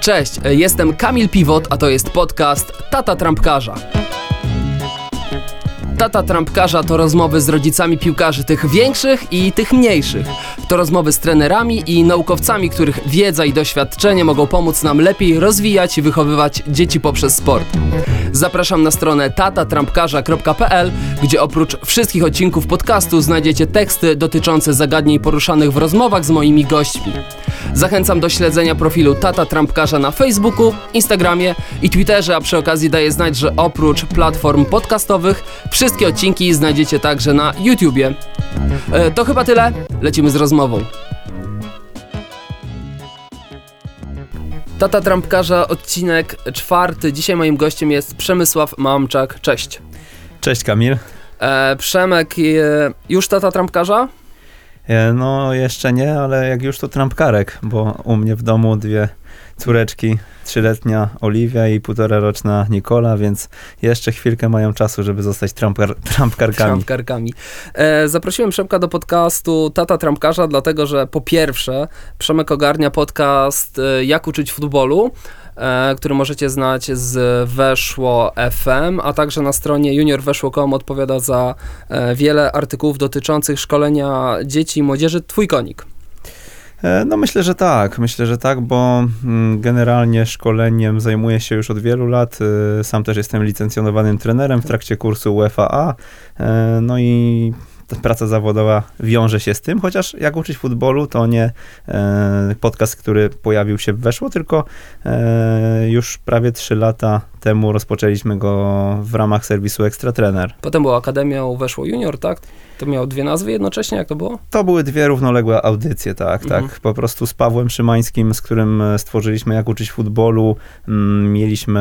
Cześć, jestem Kamil Piwot, a to jest podcast Tata Trampkarza. Tata Trampkarza to rozmowy z rodzicami piłkarzy tych większych i tych mniejszych. To rozmowy z trenerami i naukowcami, których wiedza i doświadczenie mogą pomóc nam lepiej rozwijać i wychowywać dzieci poprzez sport. Zapraszam na stronę tatatrampkarza.pl, gdzie oprócz wszystkich odcinków podcastu znajdziecie teksty dotyczące zagadnień poruszanych w rozmowach z moimi gośćmi. Zachęcam do śledzenia profilu Tata Trampkarza na Facebooku, Instagramie i Twitterze, a przy okazji daję znać, że oprócz platform podcastowych wszystkie odcinki znajdziecie także na YouTubie. E, to chyba tyle, lecimy z rozmową. Tata Trampkarza, odcinek czwarty. Dzisiaj moim gościem jest Przemysław Mamczak. Cześć. Cześć Kamil. E, Przemek, e, już Tata Trampkarza? E, no jeszcze nie, ale jak już to trampkarek, bo u mnie w domu dwie córeczki, trzyletnia Oliwia i półtora roczna Nikola, więc jeszcze chwilkę mają czasu, żeby zostać trampkar trampkarkami. Trampkarkami. E, zaprosiłem Przemka do podcastu Tata Trampkarza, dlatego że po pierwsze Przemek ogarnia podcast e, Jak uczyć futbolu, e, który możecie znać z Weszło FM, a także na stronie juniorweszło.com odpowiada za e, wiele artykułów dotyczących szkolenia dzieci i młodzieży. Twój konik. E, no myślę, że tak, myślę, że tak, bo mm, generalnie szkoleniem zajmuję się już od wielu lat. E, sam też jestem licencjonowanym trenerem w trakcie kursu UFAA. E, no i praca zawodowa wiąże się z tym, chociaż jak uczyć futbolu, to nie e, podcast, który pojawił się weszło, tylko e, już prawie 3 lata temu rozpoczęliśmy go w ramach serwisu Ekstra Trener. Potem była Akademia Weszło Junior, tak? To miało dwie nazwy jednocześnie, jak to było? To były dwie równoległe audycje, tak, Mhm. tak. Po prostu z Pawłem Szymańskim, z którym stworzyliśmy Jak uczyć futbolu, mm, mieliśmy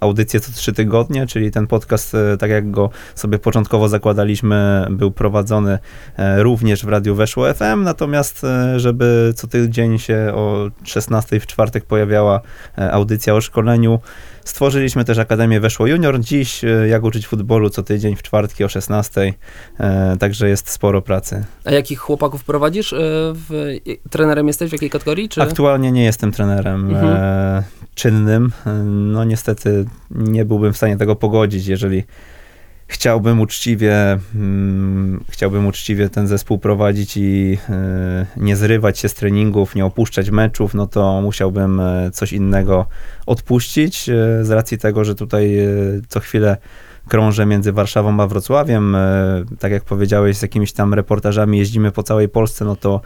audycję co trzy tygodnie, czyli ten podcast, e, tak jak go sobie początkowo zakładaliśmy, był prowadzony e, również w Radiu Weszło FM, natomiast e, żeby co tydzień się o 16 w czwartek pojawiała audycja o szkoleniu, stworzyliśmy też Akademię Weszło Junior. Dziś e, Jak uczyć futbolu co tydzień w czwartki o 16, e, także jest sporo pracy. A jakich chłopaków prowadzisz? e, W, trenerem jesteś w jakiej kategorii? Czy... Aktualnie nie jestem trenerem Mhm. czynnym. No niestety nie byłbym w stanie tego pogodzić, jeżeli chciałbym uczciwie, mm, chciałbym uczciwie ten zespół prowadzić i e, nie zrywać się z treningów, nie opuszczać meczów, no to musiałbym e, coś innego odpuścić e, z racji tego, że tutaj co chwilę krążę między Warszawą a Wrocławiem. Tak jak powiedziałeś, z jakimiś tam reportażami jeździmy po całej Polsce, no to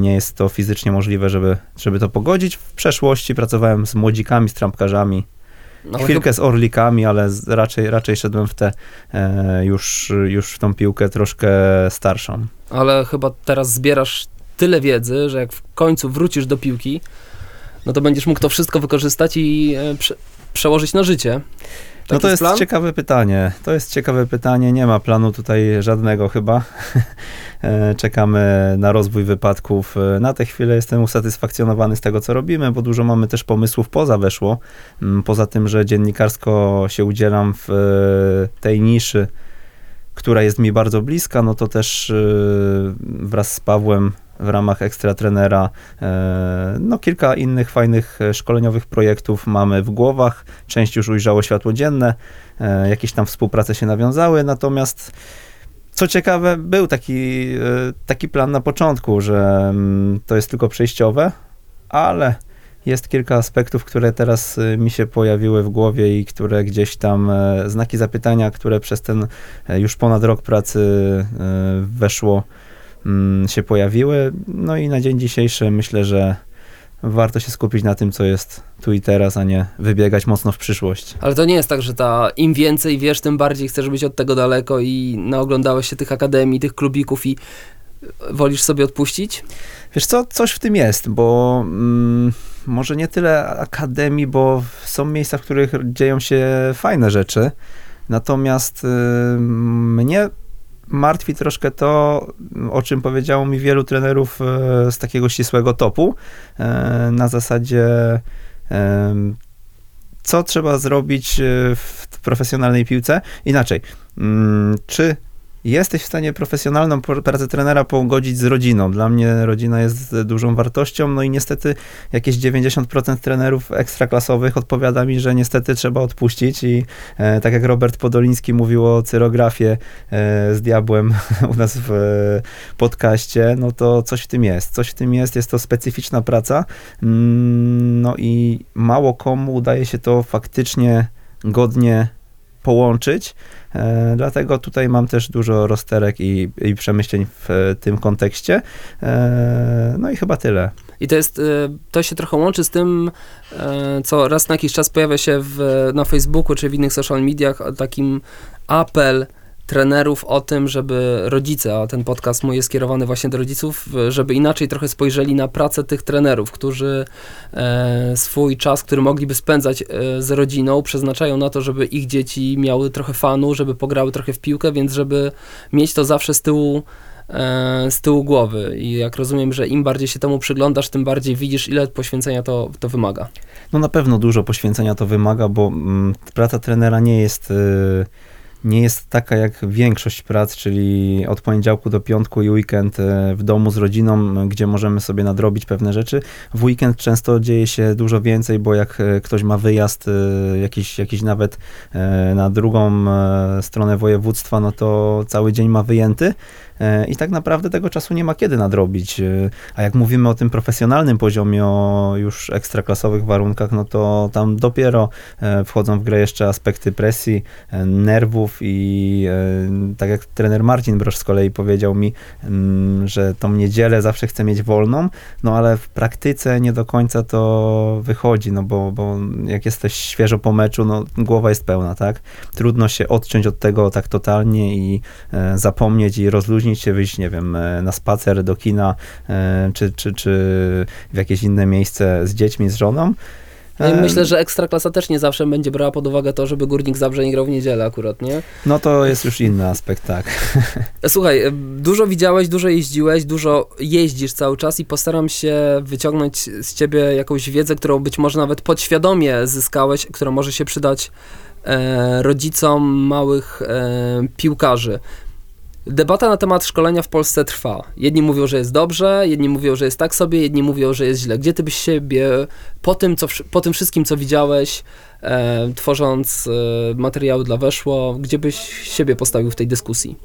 nie jest to fizycznie możliwe, żeby, żeby to pogodzić. W przeszłości pracowałem z młodzikami, z trampkarzami, No, chwilkę z orlikami, ale raczej, raczej szedłem w tę e, już, już w tą piłkę troszkę starszą. ale chyba teraz zbierasz tyle wiedzy, że jak w końcu wrócisz do piłki, no to będziesz mógł to wszystko wykorzystać i e, prze, przełożyć na życie. No Taki to jest plan? ciekawe pytanie. To jest ciekawe pytanie. Nie ma planu tutaj żadnego chyba. E, Czekamy na rozwój wypadków. E, Na tę chwilę jestem usatysfakcjonowany z tego, co robimy, bo dużo mamy też pomysłów poza weszło. Mm, Poza tym, że dziennikarsko się udzielam w e, tej niszy, która jest mi bardzo bliska, no to też wraz z Pawłem w ramach ekstra trenera. E, no kilka innych fajnych e, szkoleniowych projektów mamy w głowach. Część już ujrzało światło dzienne, e, jakieś tam współprace się nawiązały, natomiast co ciekawe, był taki, taki plan na początku, że mm, to jest tylko przejściowe, ale jest kilka aspektów, które teraz mi się pojawiły w głowie i które gdzieś tam, znaki zapytania, które przez ten już ponad rok pracy weszło, się pojawiły. No i na dzień dzisiejszy myślę, że warto się skupić na tym, co jest tu i teraz, a nie wybiegać mocno w przyszłość. Ale to nie jest tak, że ta im więcej wiesz, tym bardziej chcesz być od tego daleko i naoglądałeś się tych akademii, tych klubików i wolisz sobie odpuścić? Wiesz co, coś w tym jest, bo mm, może nie tyle akademii, bo są miejsca, w których dzieją się fajne rzeczy, natomiast y, mnie martwi troszkę to, o czym powiedziało mi wielu trenerów e, z takiego ścisłego topu, e, na zasadzie em, co trzeba zrobić e, w profesjonalnej piłce. Inaczej, mm, czy jesteś w stanie profesjonalną pracę trenera pogodzić z rodziną. Dla mnie rodzina jest dużą wartością, no i niestety jakieś 90% trenerów ekstraklasowych odpowiada mi, że niestety trzeba odpuścić i e, tak jak Robert Podoliński mówił o cyrografie e, z diabłem u nas w e, podcaście, no to coś w tym jest. Coś w tym jest, jest to specyficzna praca, mm, no i mało komu udaje się to faktycznie godnie połączyć. E, dlatego tutaj mam też dużo rozterek i, i przemyśleń w e, tym kontekście. E, no i chyba tyle. I to jest, to się trochę łączy z tym, co raz na jakiś czas pojawia się w, na Facebooku czy w innych social mediach, takim apel trenerów o tym, żeby rodzice, a ten podcast mój jest skierowany właśnie do rodziców, żeby inaczej trochę spojrzeli na pracę tych trenerów, którzy e, swój czas, który mogliby spędzać e, z rodziną, przeznaczają na to, żeby ich dzieci miały trochę fanu, żeby pograły trochę w piłkę, więc żeby mieć to zawsze z tyłu e, z tyłu głowy i jak rozumiem, że im bardziej się temu przyglądasz, tym bardziej widzisz, ile poświęcenia to, to wymaga. No na pewno dużo poświęcenia to wymaga, bo mm, praca trenera nie jest, nie jest taka jak większość prac, czyli od poniedziałku do piątku i weekend y, w domu z rodziną, y, gdzie możemy sobie nadrobić pewne rzeczy. W weekend często dzieje się dużo więcej, bo jak y, ktoś ma wyjazd jakiś, jakiś nawet na drugą stronę województwa, no to cały dzień ma wyjęty. E, I tak naprawdę tego czasu nie ma kiedy nadrobić. E, A jak mówimy o tym profesjonalnym poziomie, o już ekstraklasowych warunkach, no to tam dopiero e, wchodzą w grę jeszcze aspekty presji, nerwów i tak jak trener Marcin Brosz z kolei powiedział mi, mm, że tą niedzielę zawsze chce mieć wolną, no ale w praktyce nie do końca to wychodzi, no bo, bo jak jesteś świeżo po meczu, no głowa jest pełna, tak? Trudno się odciąć od tego tak totalnie i zapomnieć i rozluźnić się, wyjść, nie wiem, e, na spacer do kina, e, czy, czy, czy w jakieś inne miejsce z dziećmi, z żoną. No i E, myślę, że Ekstraklasa też nie zawsze będzie brała pod uwagę to, żeby Górnik Zabrze nie grał w niedzielę akurat, nie? No to jest już inny aspekt, tak. Słuchaj, dużo widziałeś, dużo jeździłeś, dużo jeździsz cały czas i postaram się wyciągnąć z ciebie jakąś wiedzę, którą być może nawet podświadomie zyskałeś, która może się przydać rodzicom małych piłkarzy. Debata na temat szkolenia w Polsce trwa. Jedni mówią, że jest dobrze, jedni mówią, że jest tak sobie, jedni mówią, że jest źle. Gdzie ty byś siebie po tym, co, po tym wszystkim, co widziałeś, e, tworząc e, materiały dla Weszło, gdzie byś siebie postawił w tej dyskusji?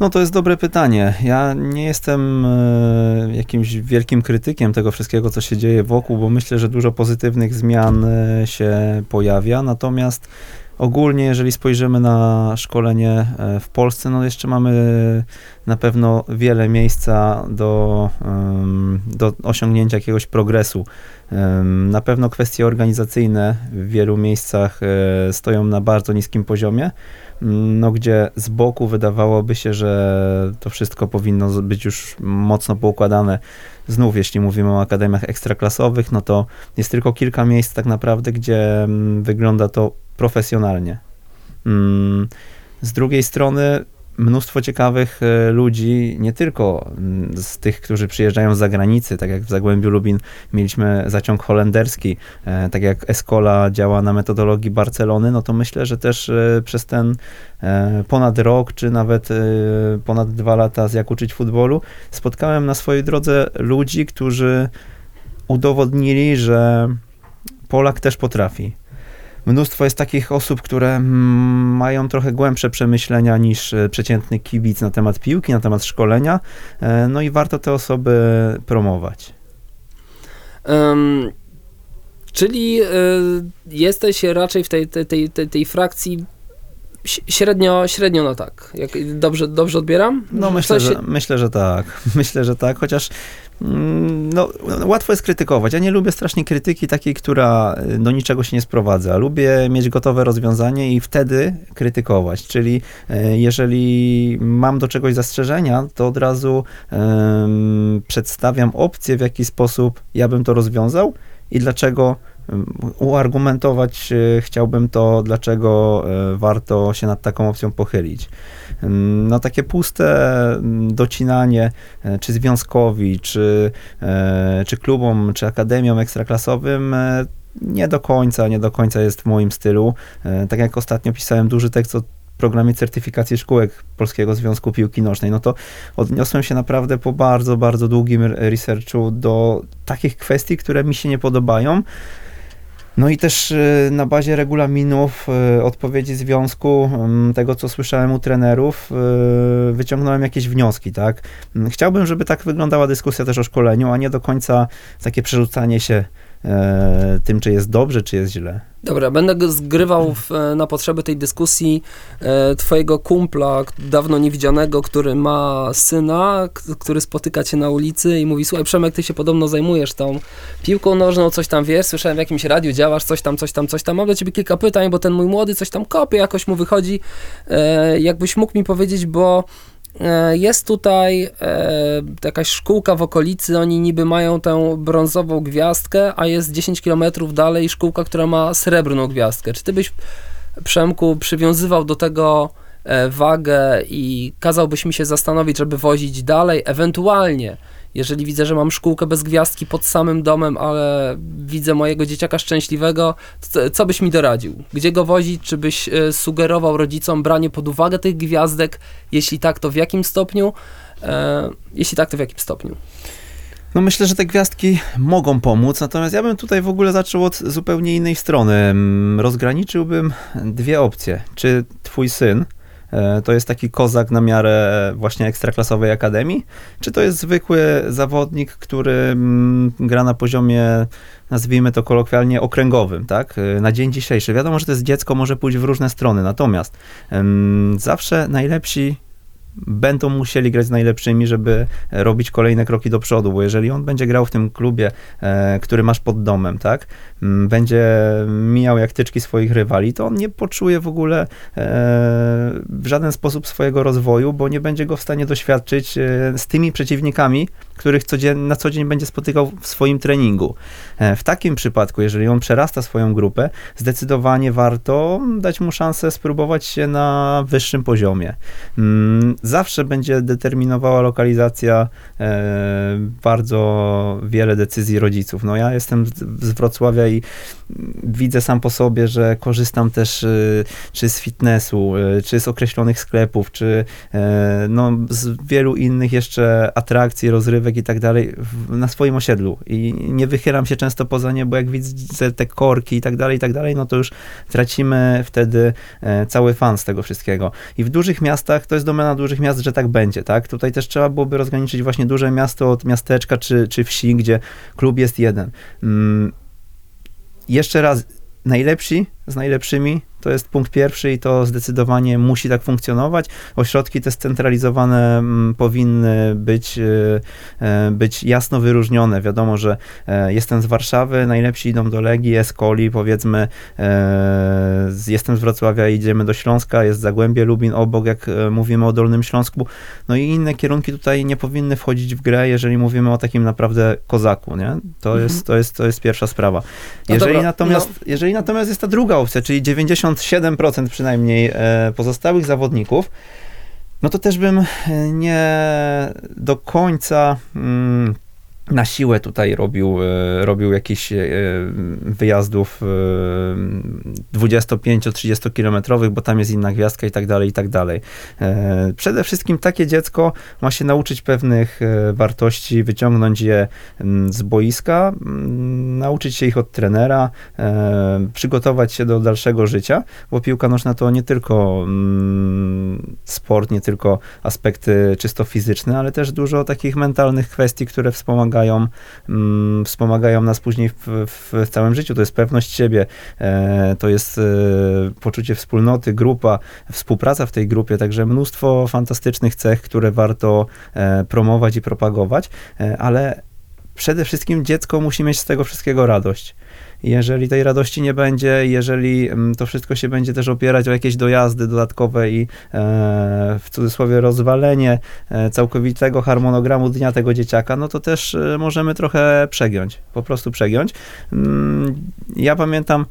No to jest dobre pytanie. Ja nie jestem e, jakimś wielkim krytykiem tego wszystkiego, co się dzieje wokół, bo myślę, że dużo pozytywnych zmian e, się pojawia. Natomiast ogólnie, jeżeli spojrzymy na szkolenie e, w Polsce, no jeszcze mamy na pewno wiele miejsca do, do osiągnięcia jakiegoś progresu. Na pewno kwestie organizacyjne w wielu miejscach e, stoją na bardzo niskim poziomie no gdzie z boku wydawałoby się, że to wszystko powinno być już mocno poukładane. Znów, jeśli mówimy o akademiach ekstraklasowych, no to jest tylko kilka miejsc tak naprawdę, gdzie mm, wygląda to profesjonalnie. Mm, Z drugiej strony mnóstwo ciekawych e, ludzi, nie tylko z tych, którzy przyjeżdżają z zagranicy, tak jak w Zagłębiu Lubin mieliśmy zaciąg holenderski, e, tak jak Escola działa na metodologii Barcelony, no to myślę, że też e, przez ten ponad rok, czy nawet ponad dwa lata z Jak uczyć futbolu, spotkałem na swojej drodze ludzi, którzy udowodnili, że Polak też potrafi. Mnóstwo jest takich osób, które mm, mają trochę głębsze przemyślenia niż e, przeciętny kibic na temat piłki, na temat szkolenia, e, no i warto te osoby promować. Em, czyli y, jesteś raczej w tej, tej, tej, tej, frakcji średnio, średnio no tak. Jak, dobrze, dobrze odbieram? No myślę, coś że, się- myślę, że tak. Myślę, że tak, chociaż mm, no, łatwo jest krytykować. Ja nie lubię strasznie krytyki takiej, która y, do niczego się nie sprowadza. Lubię mieć gotowe rozwiązanie i wtedy krytykować. Czyli e, jeżeli mam do czegoś zastrzeżenia, to od razu em, przedstawiam opcję, w jaki sposób ja bym to rozwiązał i dlaczego uargumentować e, chciałbym to, dlaczego e, warto się nad taką opcją pochylić. No takie puste mm, docinanie, czy związkowi, czy, czy klubom, czy akademiom ekstraklasowym nie do końca, nie do końca jest w moim stylu. Tak jak ostatnio pisałem duży tekst o programie certyfikacji szkółek Polskiego Związku Piłki Nożnej, no to odniosłem się naprawdę po bardzo, bardzo długim researchu do takich kwestii, które mi się nie podobają. No i też y, na bazie regulaminów, y, odpowiedzi związku, tego co słyszałem u trenerów, y, wyciągnąłem jakieś wnioski, tak? Chciałbym, żeby tak wyglądała dyskusja też o szkoleniu, a nie do końca takie przerzucanie się e, tym, czy jest dobrze, czy jest źle. Dobra, będę zgrywał w, e, na potrzeby tej dyskusji e, twojego kumpla, dawno niewidzianego, który ma syna, który spotyka cię na ulicy i mówi, słuchaj Przemek, ty się podobno zajmujesz tą piłką nożną, coś tam wiesz, słyszałem w jakimś radiu działasz, coś tam, coś tam, coś tam, mam do ciebie kilka pytań, bo ten mój młody coś tam kopie, jakoś mu wychodzi, e, jakbyś mógł mi powiedzieć, bo jest tutaj e, jakaś szkółka w okolicy, oni niby mają tę brązową gwiazdkę, a jest 10 km dalej szkółka, która ma srebrną gwiazdkę. Czy ty byś, Przemku, przywiązywał do tego e, wagę i kazałbyś mi się zastanowić, żeby wozić dalej, ewentualnie, jeżeli widzę, że mam szkółkę bez gwiazdki pod samym domem, ale widzę mojego dzieciaka szczęśliwego, to co byś mi doradził? Gdzie go wozić? Czy byś e, sugerował rodzicom branie pod uwagę tych gwiazdek? Jeśli tak, to w jakim stopniu? E, jeśli tak, to w jakim stopniu? No myślę, że te gwiazdki mogą pomóc, natomiast ja bym tutaj w ogóle zaczął od zupełnie innej strony. Mm, Rozgraniczyłbym dwie opcje. Czy twój syn to jest taki kozak na miarę właśnie ekstraklasowej akademii, czy to jest zwykły zawodnik, który mm, gra na poziomie nazwijmy to kolokwialnie okręgowym, tak? E, Na dzień dzisiejszy. Wiadomo, że to jest dziecko, może pójść w różne strony, natomiast zawsze najlepsi będą musieli grać z najlepszymi, żeby robić kolejne kroki do przodu, bo jeżeli on będzie grał w tym klubie, e, który masz pod domem, tak, m, będzie mijał jak tyczki swoich rywali, to on nie poczuje w ogóle e, w żaden sposób swojego rozwoju, bo nie będzie go w stanie doświadczyć e, z tymi przeciwnikami, których na co dzień będzie spotykał w swoim treningu. W takim przypadku, jeżeli on przerasta swoją grupę, zdecydowanie warto dać mu szansę spróbować się na wyższym poziomie. Zawsze będzie determinowała lokalizacja e, bardzo wiele decyzji rodziców. No ja jestem z, z Wrocławia i widzę sam po sobie, że korzystam też y, czy z fitnessu, y, czy z określonych sklepów, czy e, no, z wielu innych jeszcze atrakcji, rozrywek i tak dalej na swoim osiedlu. I nie wychylam się często poza nie, bo jak widzę te korki i tak dalej, i tak dalej, no to już tracimy wtedy e, cały fan z tego wszystkiego. I w dużych miastach to jest domena dużych miast, że tak będzie, tak? Tutaj też trzeba byłoby rozgraniczyć właśnie duże miasto od miasteczka czy, czy wsi, gdzie klub jest jeden. Mm, jeszcze raz, najlepsi z najlepszymi to jest punkt pierwszy i to zdecydowanie musi tak funkcjonować. Ośrodki te scentralizowane mm, powinny być, y, e, być jasno wyróżnione. Wiadomo, że e, jestem z Warszawy, najlepsi idą do Legii, Escoli, powiedzmy e, jestem z Wrocławia, idziemy do Śląska, jest Zagłębie, Lubin obok, jak e, mówimy o Dolnym Śląsku. No i inne kierunki tutaj nie powinny wchodzić w grę, jeżeli mówimy o takim naprawdę kozaku, nie? To, Mhm. jest, to, jest, to jest pierwsza sprawa. No Jeżeli, dobra, natomiast, jeżeli natomiast jest ta druga opcja, czyli 97% przynajmniej e, pozostałych zawodników, no to też bym e, nie do końca mm, na siłę tutaj robił, e, robił jakichś e, wyjazdów e, 25-30 kilometrowych, bo tam jest inna gwiazdka i tak dalej, i tak dalej. E, Przede wszystkim takie dziecko ma się nauczyć pewnych e, wartości, wyciągnąć je z boiska, nauczyć się ich od trenera, e, przygotować się do dalszego życia, bo piłka nożna to nie tylko sport, nie tylko aspekty czysto fizyczne, ale też dużo takich mentalnych kwestii, które wspomagają, mm, wspomagają nas później w, w, całym życiu. To jest pewność siebie, e, to jest e, poczucie wspólnoty, grupa, współpraca w tej grupie, także mnóstwo fantastycznych cech, które warto e, promować i propagować, ale przede wszystkim dziecko musi mieć z tego wszystkiego radość. Jeżeli tej radości nie będzie, jeżeli mm, to wszystko się będzie też opierać o jakieś dojazdy dodatkowe i e, w cudzysłowie rozwalenie e, całkowitego harmonogramu dnia tego dzieciaka, no to też e, możemy trochę przegiąć, po prostu przegiąć. Mm, Ja pamiętam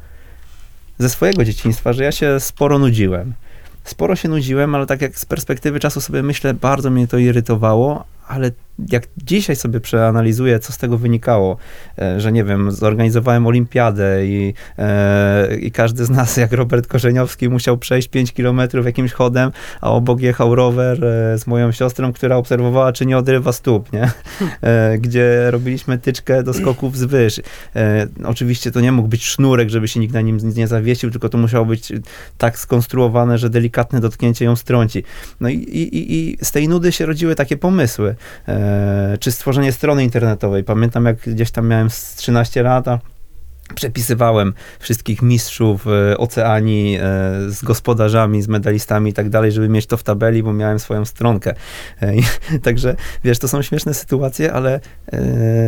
ze swojego dzieciństwa, że ja się sporo nudziłem. Sporo się nudziłem, ale tak jak z perspektywy czasu sobie myślę, bardzo mnie to irytowało, ale jak dzisiaj sobie przeanalizuję, co z tego wynikało, e, że nie wiem, zorganizowałem olimpiadę i, e, i każdy z nas, jak Robert Korzeniowski, musiał przejść 5 kilometrów jakimś chodem, a obok jechał rower e, z moją siostrą, która obserwowała, czy nie odrywa stóp, nie? Gdzie robiliśmy tyczkę do skoków z wyż. Oczywiście to nie mógł być sznurek, żeby się nikt na nim nie zawiesił, tylko to musiało być tak skonstruowane, że delikatne dotknięcie ją strąci. No i, i, i z tej nudy się rodziły takie pomysły. E, czy stworzenie strony internetowej. Pamiętam, jak gdzieś tam miałem z 13 lat, przepisywałem wszystkich mistrzów e, oceanii e, z gospodarzami, z medalistami i tak dalej, żeby mieć to w tabeli, bo miałem swoją stronkę. Także, wiesz, to są śmieszne sytuacje, ale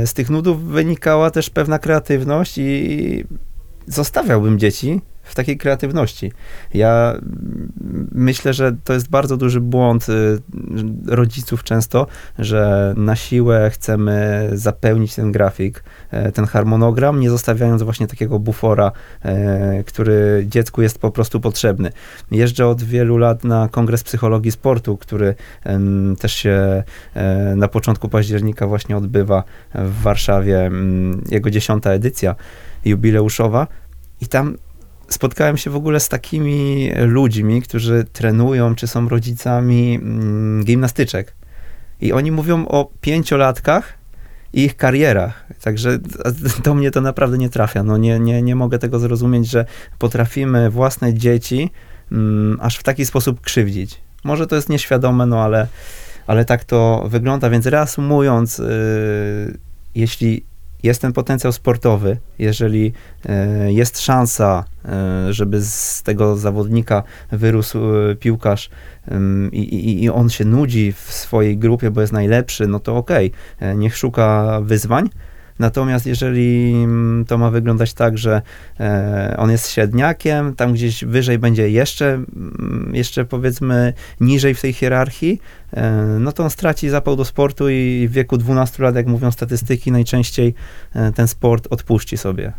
z tych nudów wynikała też pewna kreatywność i zostawiałbym dzieci w takiej kreatywności. Ja myślę, że to jest bardzo duży błąd y, rodziców często, że na siłę chcemy zapełnić ten grafik, e, ten harmonogram, nie zostawiając właśnie takiego bufora, e, który dziecku jest po prostu potrzebny. Jeżdżę od wielu lat na Kongres Psychologii Sportu, który też się e, na początku października właśnie odbywa w Warszawie, mm, jego dziesiąta edycja jubileuszowa i tam spotkałem się w ogóle z takimi ludźmi, którzy trenują, czy są rodzicami mm, gimnastyczek. I oni mówią o pięciolatkach i ich karierach. Także do mnie to naprawdę nie trafia. No nie, nie, nie mogę tego zrozumieć, że potrafimy własne dzieci mm, aż w taki sposób krzywdzić. Może to jest nieświadome, no ale, ale tak to wygląda. Więc reasumując, yy, jeśli jest ten potencjał sportowy, jeżeli e, jest szansa, e, żeby z tego zawodnika wyrósł e, piłkarz i, i, i on się nudzi w swojej grupie, bo jest najlepszy, no to okej, okay, niech szuka wyzwań. Natomiast jeżeli mm, to ma wyglądać tak, że e, on jest średniakiem, tam gdzieś wyżej będzie jeszcze, mm, jeszcze powiedzmy niżej w tej hierarchii, e, no to on straci zapał do sportu i w wieku 12 lat, jak mówią statystyki, najczęściej e, ten sport odpuści sobie.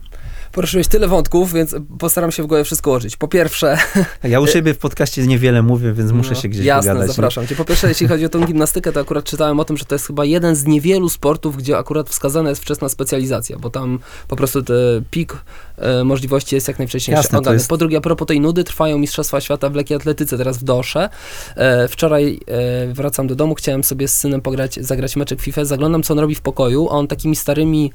Poruszyłeś tyle wątków, więc postaram się w głowie wszystko ułożyć. Po pierwsze... Ja u siebie w podcaście niewiele mówię, więc muszę no, się gdzieś jasne, wygadać. zapraszam cię. Po pierwsze, jeśli chodzi o tą gimnastykę, to akurat czytałem o tym, że to jest chyba jeden z niewielu sportów, gdzie akurat wskazana jest wczesna specjalizacja, bo tam po prostu ten pik e, możliwości jest jak najwcześniej Jasne, jest- Po drugie, a propos tej nudy, trwają Mistrzostwa Świata w lekkiej atletyce teraz w Dosze. E, wczoraj e, wracam do domu, chciałem sobie z synem pograć, zagrać meczek FIFA, zaglądam, co on robi w pokoju, a on takimi starymi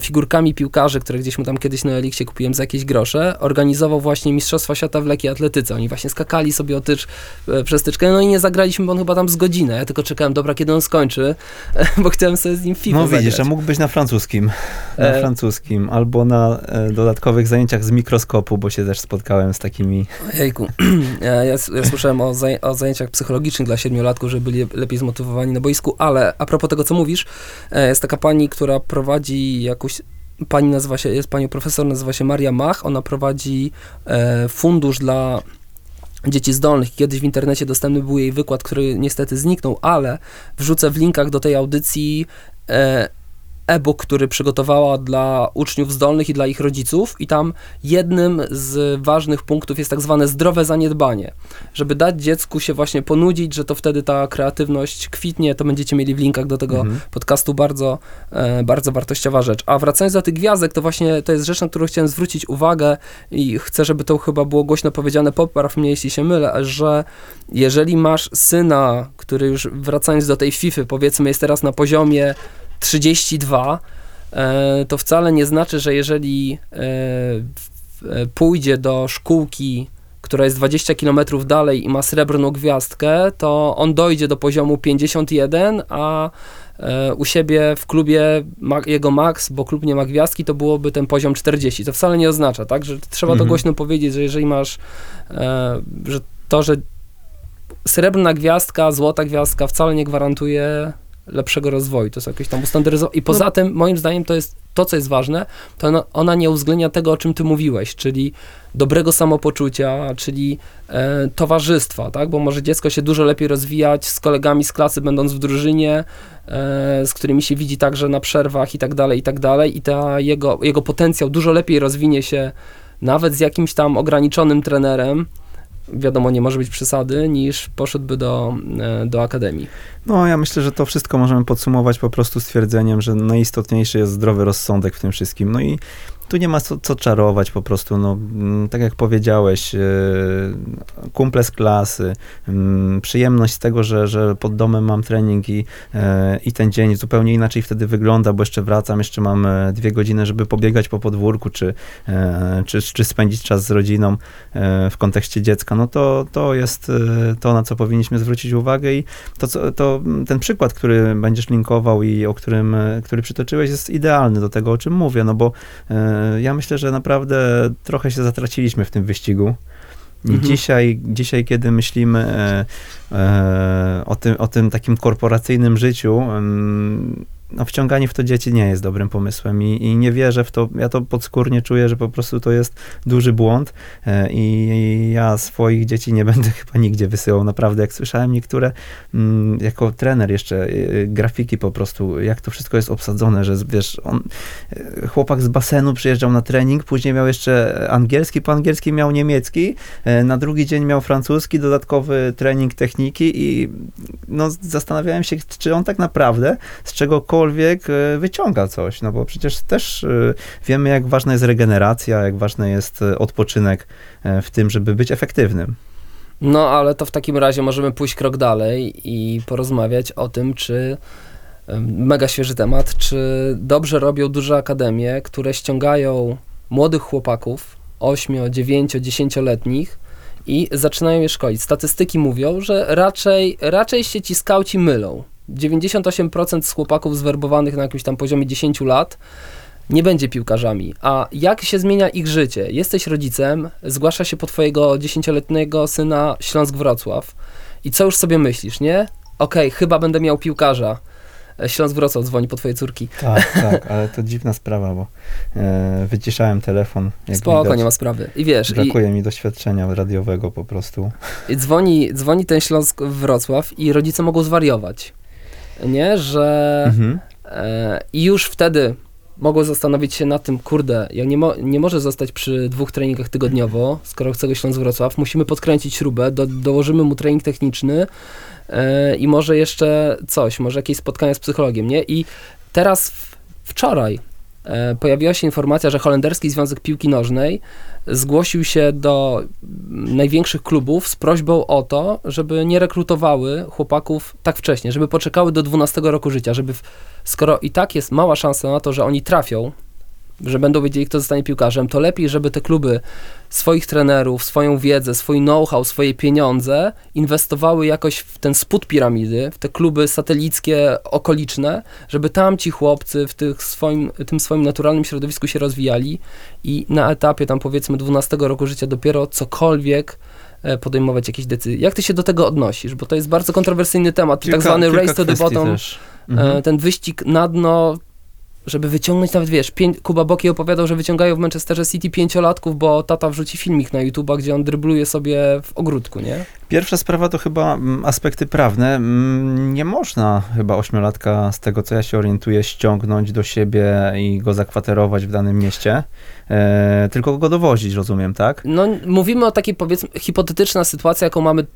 figurkami piłkarzy, które gdzieś mu tam kiedyś na Eliksie kupiłem za jakieś grosze, organizował właśnie Mistrzostwa Świata w lekkiej atletyce. Oni właśnie skakali sobie o tycz, e, przez tyczkę, no i nie zagraliśmy, bo on chyba tam z godzinę. Ja tylko czekałem, dobra, kiedy on skończy, bo chciałem sobie z nim FIFA No widzisz, a zagrać. mógł być na francuskim, na E. francuskim, albo na e, dodatkowych zajęciach z mikroskopu, bo się też spotkałem z takimi Jejku, ja, ja, ja słyszałem o, zaj- o zajęciach psychologicznych dla siedmiolatków, żeby byli lepiej zmotywowani na boisku, ale a propos tego, co mówisz, e, jest taka pani, która prowadzi jakąś pani nazywa się, jest panią profesor, nazywa się Maria Mach, ona prowadzi e, fundusz dla dzieci zdolnych. Kiedyś w internecie dostępny był jej wykład, który niestety zniknął, ale wrzucę w linkach do tej audycji e, e-book, który przygotowała dla uczniów zdolnych i dla ich rodziców i tam jednym z ważnych punktów jest tak zwane zdrowe zaniedbanie. Żeby dać dziecku się właśnie ponudzić, że to wtedy ta kreatywność kwitnie, to będziecie mieli w linkach do tego Mhm. podcastu bardzo, e, bardzo wartościowa rzecz. A wracając do tych gwiazdek, to właśnie to jest rzecz, na którą chciałem zwrócić uwagę i chcę, żeby to chyba było głośno powiedziane, popraw mnie, jeśli się mylę, że jeżeli masz syna, który już wracając do tej FIFA, powiedzmy jest teraz na poziomie 32, e, to wcale nie znaczy, że jeżeli e, e, pójdzie do szkółki, która jest 20 km dalej i ma srebrną gwiazdkę, to on dojdzie do poziomu 51, a u siebie w klubie jego max, bo klub nie ma gwiazdki, to byłoby ten poziom 40. To wcale nie oznacza, tak, że trzeba to Mhm. głośno powiedzieć, że jeżeli masz, że to, że srebrna gwiazdka, złota gwiazdka wcale nie gwarantuje lepszego rozwoju. To jest jakieś tam ustandaryzowane. I poza tym, moim zdaniem, to jest to, co jest ważne, to ona, ona nie uwzględnia tego, o czym ty mówiłeś, czyli dobrego samopoczucia, czyli e, towarzystwa, tak? Bo może dziecko się dużo lepiej rozwijać z kolegami z klasy, będąc w drużynie, e, z którymi się widzi także na przerwach i tak dalej, i tak dalej. I ta jego, jego potencjał dużo lepiej rozwinie się nawet z jakimś tam ograniczonym trenerem, wiadomo, nie może być przesady, niż poszedłby do, e, do akademii. No, ja myślę, że to wszystko możemy podsumować po prostu stwierdzeniem, że najistotniejszy jest zdrowy rozsądek w tym wszystkim. No i tu nie ma co, co czarować po prostu, no, mm, tak jak powiedziałeś, e, kumple z klasy, mm, przyjemność z tego, że, że pod domem mam trening i, e, i ten dzień zupełnie inaczej wtedy wygląda, bo jeszcze wracam, jeszcze mam e, dwie godziny, żeby pobiegać po podwórku, czy, e, czy, czy spędzić czas z rodziną e, w kontekście dziecka, no to, to jest to, na co powinniśmy zwrócić uwagę i to, to ten przykład, który będziesz linkował i o którym, który przytoczyłeś jest idealny do tego, o czym mówię, no bo ja myślę, że naprawdę trochę się zatraciliśmy w tym wyścigu. I Mhm. dzisiaj, dzisiaj, kiedy myślimy e, e, o, tym, o tym takim korporacyjnym życiu, no wciąganie w to dzieci nie jest dobrym pomysłem i, i nie wierzę w to, ja to podskórnie czuję, że po prostu to jest duży błąd e, i, ja swoich dzieci nie będę chyba nigdzie wysyłał, naprawdę, jak słyszałem niektóre, mm, jako trener jeszcze, e, grafiki po prostu, jak to wszystko jest obsadzone, że wiesz, on, e, chłopak z basenu przyjeżdżał na trening, później miał jeszcze angielski, po angielski miał niemiecki, na drugi dzień miał francuski, dodatkowy trening techniki i no, zastanawiałem się, czy on tak naprawdę z czegokolwiek e, wyciąga coś, no bo przecież też e, wiemy, jak ważna jest regeneracja, jak ważny jest e, odpoczynek w tym, żeby być efektywnym. No, ale to w takim razie możemy pójść krok dalej i porozmawiać o tym, czy mega świeży temat, czy dobrze robią duże akademie, które ściągają młodych chłopaków, 8, 9, 10-letnich i zaczynają je szkolić. Statystyki mówią, że raczej, raczej się ci skauci mylą. 98% z chłopaków zwerbowanych na jakimś tam poziomie 10 lat nie będzie piłkarzami. A jak się zmienia ich życie? Jesteś rodzicem, zgłasza się po twojego 10-letniego syna Śląsk-Wrocław i co już sobie myślisz, nie? Okej, chyba będę miał piłkarza. E, Śląsk-Wrocław dzwoni po twojej córki. Tak, tak, ale to dziwna sprawa, bo e, wyciszałem telefon. Jak Spoko, widać. nie ma sprawy. I wiesz, i, Brakuje mi doświadczenia radiowego po prostu. i dzwoni, dzwoni ten Śląsk-Wrocław i rodzice mogą zwariować. Nie, że Mhm. E, I już wtedy mogą zastanowić się nad tym, kurde, ja nie, mo- nie może zostać przy dwóch treningach tygodniowo, skoro chce go Śląsk Wrocław, musimy podkręcić śrubę, do, dołożymy mu trening techniczny e, i może jeszcze coś, może jakieś spotkania z psychologiem, nie? I teraz wczoraj pojawiła się informacja, że Holenderski Związek Piłki Nożnej zgłosił się do największych klubów z prośbą o to, żeby nie rekrutowały chłopaków tak wcześnie, żeby poczekały do 12 roku życia, żeby skoro i tak jest mała szansa na to, że oni trafią, że będą wiedzieli, kto zostanie piłkarzem, to lepiej, żeby te kluby swoich trenerów, swoją wiedzę, swój know-how, swoje pieniądze inwestowały jakoś w ten spód piramidy, w te kluby satelickie, okoliczne, żeby tam ci chłopcy w tych swoim, tym swoim naturalnym środowisku się rozwijali i na etapie tam powiedzmy 12 roku życia dopiero cokolwiek e, podejmować jakieś decyzje. Jak ty się do tego odnosisz? Bo to jest bardzo kontrowersyjny temat, Kilka- tak zwany race to the bottom, też. Mhm. e, ten wyścig na dno, żeby wyciągnąć nawet, wiesz, pię- Kuba Boki opowiadał, że wyciągają w Manchesterze City pięciolatków, bo tata wrzuci filmik na YouTube'a, gdzie on drybluje sobie w ogródku, nie? Pierwsza sprawa to chyba mm, aspekty prawne. Mm, Nie można chyba ośmiolatka, z tego co ja się orientuję, ściągnąć do siebie i go zakwaterować w danym mieście, e, tylko go dowozić, rozumiem, tak? No, mówimy o takiej, powiedzmy, hipotetyczna sytuacja, jaką mamy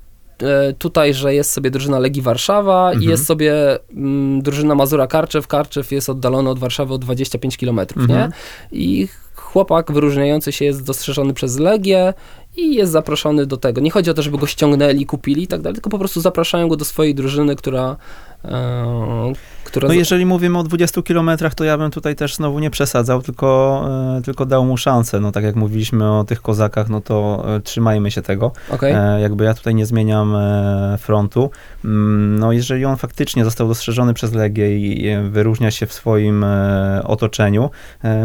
tutaj, że jest sobie drużyna Legii Warszawa i Mhm. jest sobie mm, drużyna Mazura Karczew. Karczew jest oddalony od Warszawy o 25 km, Mhm. nie? I chłopak wyróżniający się jest dostrzeżony przez Legię i jest zaproszony do tego. Nie chodzi o to, żeby go ściągnęli, kupili i tak dalej, tylko po prostu zapraszają go do swojej drużyny, która... E, która No jeżeli mówimy o 20 kilometrach, to ja bym tutaj też znowu nie przesadzał, tylko, e, tylko dał mu szansę. No tak jak mówiliśmy o tych kozakach, no to e, trzymajmy się tego. E, jakby ja tutaj nie zmieniam frontu. Mm, No jeżeli on faktycznie został dostrzeżony przez Legię i wyróżnia się w swoim otoczeniu,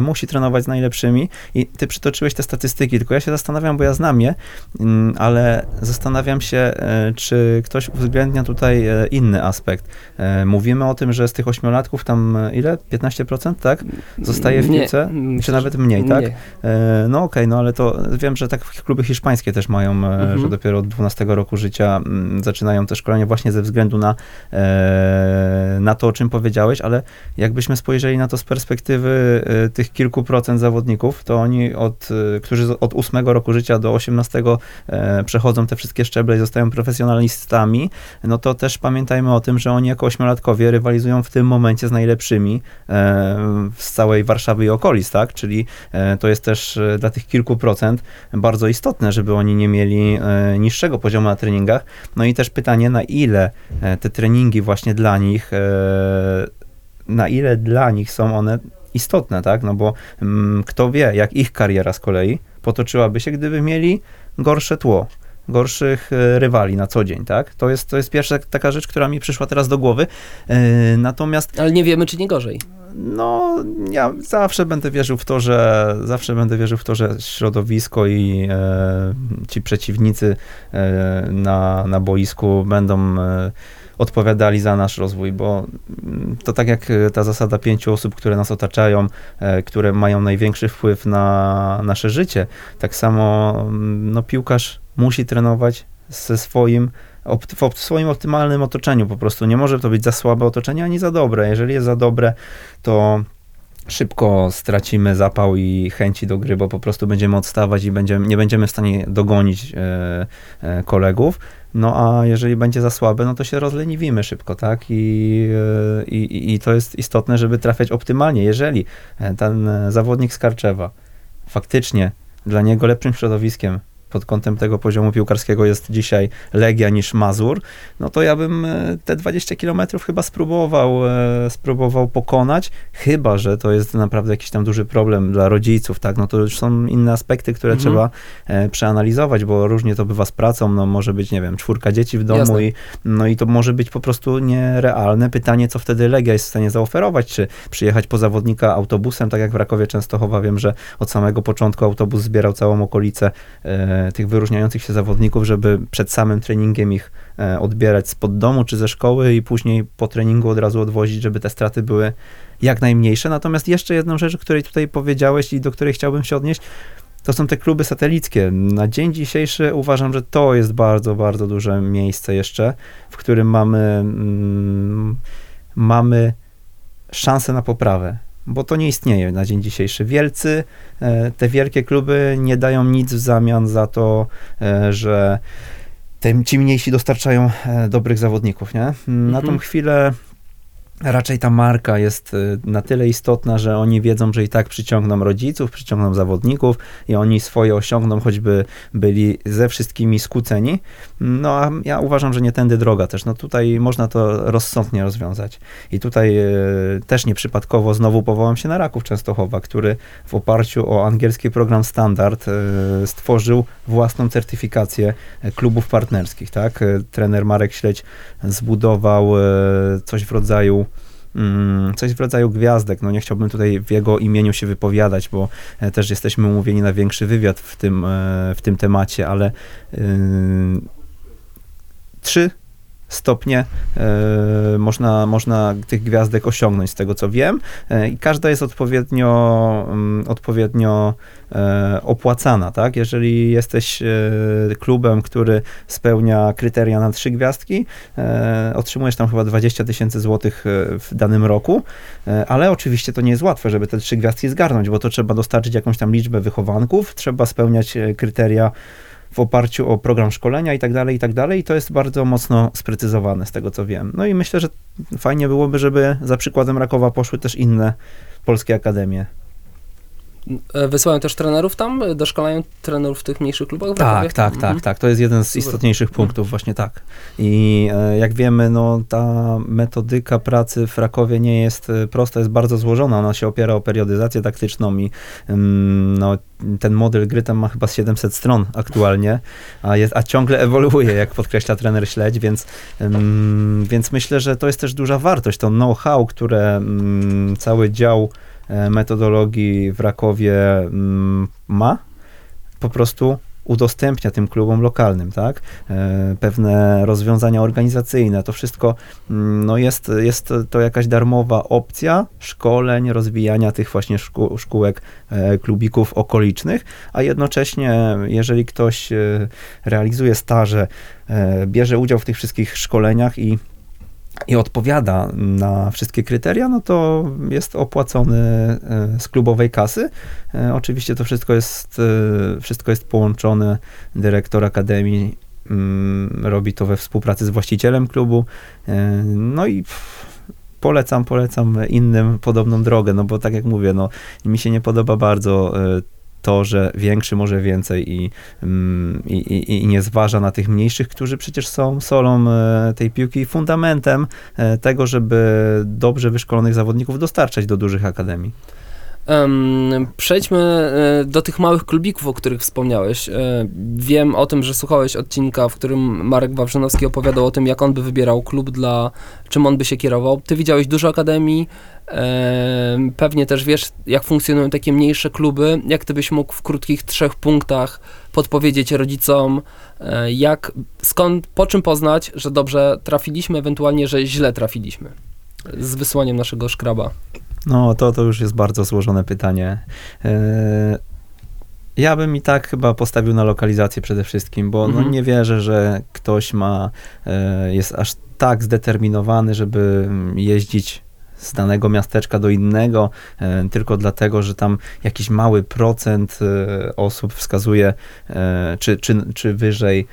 musi trenować z najlepszymi. I ty przytoczyłeś te statystyki, tylko ja się zastanawiam, bo ja znam je, mm, ale zastanawiam się, czy ktoś uwzględnia tutaj inny aspekt. E, mówimy o tym, że z tych ośmiolatków tam e, ile? 15%, tak? Zostaje w piłce? Czy nawet mniej, tak? Nie. E, No okej, no ale to wiem, że tak kluby hiszpańskie też mają, Mhm. że dopiero od 12 roku życia mm, zaczynają te szkolenie właśnie ze względu na, na to, o czym powiedziałeś, ale jakbyśmy spojrzeli na to z perspektywy tych kilku procent zawodników, to oni, od, którzy od 8 roku życia do 18 e, przechodzą te wszystkie szczeble i zostają profesjonalistami, no to też pamiętajmy o tym, że oni jako ośmiolatkowie rywalizują w tym momencie z najlepszymi e, z całej Warszawy i okolic, tak? Czyli e, to jest też e, dla tych kilku procent bardzo istotne, żeby oni nie mieli niższego poziomu na treningach. No i też pytanie, na ile te treningi właśnie dla nich, na ile dla nich są one istotne, tak? No bo mm, kto wie, jak ich kariera z kolei potoczyłaby się, gdyby mieli gorsze tło, gorszych e, rywali na co dzień, tak? To jest, to jest pierwsza taka rzecz, która mi przyszła teraz do głowy. E, Natomiast Ale nie wiemy, czy nie gorzej. no, ja zawsze będę wierzył w to, że zawsze będę wierzył w to, że środowisko i e, ci przeciwnicy e, na, na boisku będą e, odpowiadali za nasz rozwój, bo mm, to tak jak e, ta zasada pięciu osób, które nas otaczają, które mają największy wpływ na nasze życie, tak samo mm, no, piłkarz musi trenować ze swoim w swoim optymalnym otoczeniu po prostu. Nie może to być za słabe otoczenie, ani za dobre. Jeżeli jest za dobre, to szybko stracimy zapał i chęci do gry, bo po prostu będziemy odstawać i będziemy, nie będziemy w stanie dogonić e, e, kolegów. No a jeżeli będzie za słabe, no to się rozleniwimy szybko, tak? I, e, i, I to jest istotne, żeby trafiać optymalnie. Jeżeli e, ten e, zawodnik z Karczewa faktycznie dla niego lepszym środowiskiem pod kątem tego poziomu piłkarskiego jest dzisiaj Legia niż Mazur, no to ja bym e, te 20 kilometrów chyba spróbował, e, spróbował pokonać, chyba, że to jest naprawdę jakiś tam duży problem dla rodziców, tak, no to już są inne aspekty, które Mhm. trzeba e, przeanalizować, bo różnie to bywa z pracą, no może być, nie wiem, czwórka dzieci w domu Jasne. i no i to może być po prostu nierealne. Pytanie, co wtedy Legia jest w stanie zaoferować, czy przyjechać po zawodnika autobusem, tak jak w Rakowie Częstochowa, wiem, że od samego początku autobus zbierał całą okolicę e, tych wyróżniających się zawodników, żeby przed samym treningiem ich e, odbierać spod domu czy ze szkoły i później po treningu od razu odwozić, żeby te straty były jak najmniejsze. Natomiast jeszcze jedną rzecz, o której tutaj powiedziałeś i do której chciałbym się odnieść, to są te kluby satelickie. Na dzień dzisiejszy uważam, że to jest bardzo, bardzo duże miejsce jeszcze, w którym mamy, mm, mamy szansę na poprawę. Bo to nie istnieje na dzień dzisiejszy. Wielcy, e, te wielkie kluby nie dają nic w zamian za to, e, że te, ci mniejsi dostarczają e, dobrych zawodników, nie? Na Mhm. tą chwilę raczej ta marka jest y, na tyle istotna, że oni wiedzą, że i tak przyciągną rodziców, przyciągną zawodników i oni swoje osiągną, choćby byli ze wszystkimi skłóceni. No a ja uważam, że nie tędy droga też. No tutaj można to rozsądnie rozwiązać. I tutaj y, też nieprzypadkowo znowu powołam się na Raków Częstochowa, który w oparciu o angielski program standard y, stworzył własną certyfikację klubów partnerskich, tak? Trener Marek Śledź zbudował coś w rodzaju coś w rodzaju gwiazdek. No nie chciałbym tutaj w jego imieniu się wypowiadać, bo e, też jesteśmy umówieni na większy wywiad w tym, e, w tym temacie, ale yy, trzy stopnie e, można, można tych gwiazdek osiągnąć, z tego co wiem. E, I każda jest odpowiednio, mm, odpowiednio e, opłacana, tak? Jeżeli jesteś klubem, który spełnia kryteria na trzy gwiazdki, otrzymujesz tam chyba 20 tysięcy złotych w danym roku, ale oczywiście to nie jest łatwe, żeby te trzy gwiazdki zgarnąć, bo to trzeba dostarczyć jakąś tam liczbę wychowanków, trzeba spełniać kryteria w oparciu o program szkolenia i tak dalej, i tak dalej. I to jest bardzo mocno sprecyzowane z tego, co wiem. No i myślę, że fajnie byłoby, żeby za przykładem Rakowa poszły też inne polskie akademie. E, Wysyłają też trenerów tam? E, Doszkalają trenerów w tych mniejszych klubach? w Rakowie? Tak, tak, Mhm. tak, tak. To jest jeden z Super. istotniejszych punktów, właśnie tak. I e, jak wiemy, no ta metodyka pracy w Rakowie nie jest prosta, jest bardzo złożona. Ona się opiera o periodyzację taktyczną i ym, no, ten model gry tam ma chyba z 700 stron aktualnie, a, jest, a ciągle ewoluuje, jak podkreśla trener Śledź, więc, ym, więc myślę, że to jest też duża wartość. To know-how, które ym, cały dział metodologii w Rakowie mm, ma, po prostu udostępnia tym klubom lokalnym, tak? E, pewne rozwiązania organizacyjne, to wszystko mm, no jest, jest to jakaś darmowa opcja szkoleń, rozwijania tych właśnie szkół, szkółek, e, klubików okolicznych, a jednocześnie jeżeli ktoś e, realizuje staże, e, bierze udział w tych wszystkich szkoleniach i i odpowiada na wszystkie kryteria, no to jest opłacony e, z klubowej kasy. E, Oczywiście to wszystko jest, e, wszystko jest połączone. Dyrektor akademii mm, robi to we współpracy z właścicielem klubu. No i polecam, polecam innym podobną drogę, no bo tak jak mówię, no mi się nie podoba bardzo to, że większy może więcej i, mm, i, i, i nie zważa na tych mniejszych, którzy przecież są solą e, tej piłki i fundamentem e, tego, żeby dobrze wyszkolonych zawodników dostarczać do dużych akademii. Przejdźmy e, do tych małych klubików, o których wspomniałeś. E, wiem o tym, że słuchałeś odcinka, w którym Marek Wawrzynowski opowiadał o tym, jak on by wybierał klub dla, czym on by się kierował. Ty widziałeś dużo akademii, e, pewnie też wiesz, jak funkcjonują takie mniejsze kluby. Jak ty byś mógł w krótkich trzech punktach podpowiedzieć rodzicom, jak, skąd, po czym poznać, że dobrze trafiliśmy, ewentualnie, że źle trafiliśmy z wysłaniem naszego szkraba. No, to, to już jest bardzo złożone pytanie. E, Ja bym i tak chyba postawił na lokalizację przede wszystkim, bo no, Mhm. nie wierzę, że ktoś ma, e, jest aż tak zdeterminowany, żeby jeździć z danego miasteczka do innego, e, tylko dlatego, że tam jakiś mały procent e, osób wskazuje, e, czy, czy, czy wyżej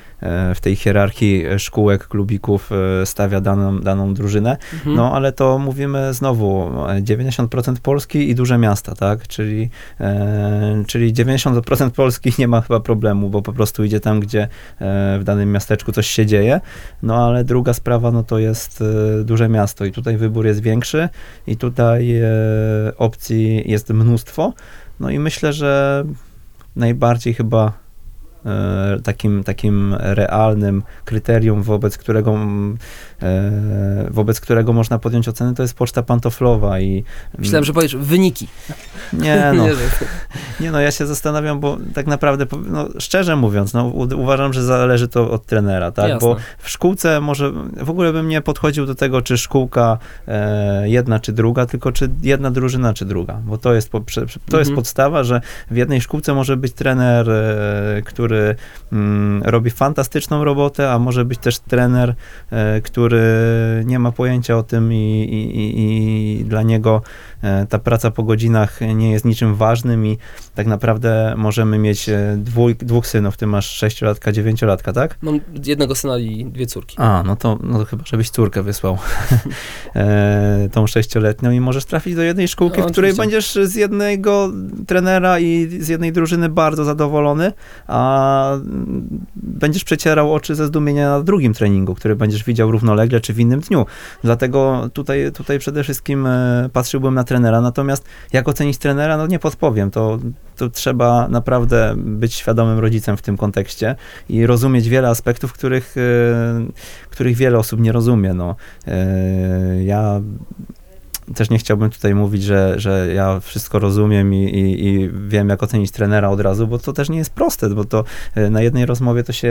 w tej hierarchii szkółek, klubików stawia daną, daną drużynę. Mhm. No, ale to mówimy znowu e, 90% Polski i duże miasta, tak? Czyli, czyli 90% Polski nie ma chyba problemu, bo po prostu idzie tam, gdzie w danym miasteczku coś się dzieje. No, ale druga sprawa, no to jest duże miasto i tutaj wybór jest większy i tutaj e, opcji jest mnóstwo. No i myślę, że najbardziej chyba takim, takim realnym kryterium, wobec którego, e, wobec którego można podjąć ocenę, to jest poczta pantoflowa i Myślałem, że powiesz wyniki. nie no, Nie, no, ja się zastanawiam, bo tak naprawdę, no, szczerze mówiąc, no, uważam, że zależy to od trenera, tak, Jasne. bo w szkółce może, w ogóle bym nie podchodził do tego, czy szkółka e, jedna czy druga, tylko czy jedna drużyna czy druga, bo to jest, to jest Mhm. podstawa, że w jednej szkółce może być trener, e, który mm, robi fantastyczną robotę, a może być też trener, e, który nie ma pojęcia o tym i, i, i, i dla niego ta praca po godzinach nie jest niczym ważnym i tak naprawdę możemy mieć e, dwój, dwóch synów, ty masz sześciolatka, dziewięciolatka, tak? Mam jednego syna i dwie córki. A, no to, no to chyba, żebyś córkę wysłał, e, tą sześcioletnią i możesz trafić do jednej szkółki, No, w której będziesz z jednego trenera i z jednej drużyny bardzo zadowolony, a będziesz przecierał oczy ze zdumienia na drugim treningu, który będziesz widział równolegle czy w innym dniu. Dlatego tutaj, tutaj przede wszystkim e, patrzyłbym na trenera, natomiast jak ocenić trenera, no nie podpowiem, to, to trzeba naprawdę być świadomym rodzicem w tym kontekście i rozumieć wiele aspektów, których, e, których wiele osób nie rozumie. No, e, ja też nie chciałbym tutaj mówić, że, że ja wszystko rozumiem i, i, i wiem, jak ocenić trenera od razu, bo to też nie jest proste, bo to e, na jednej rozmowie to się,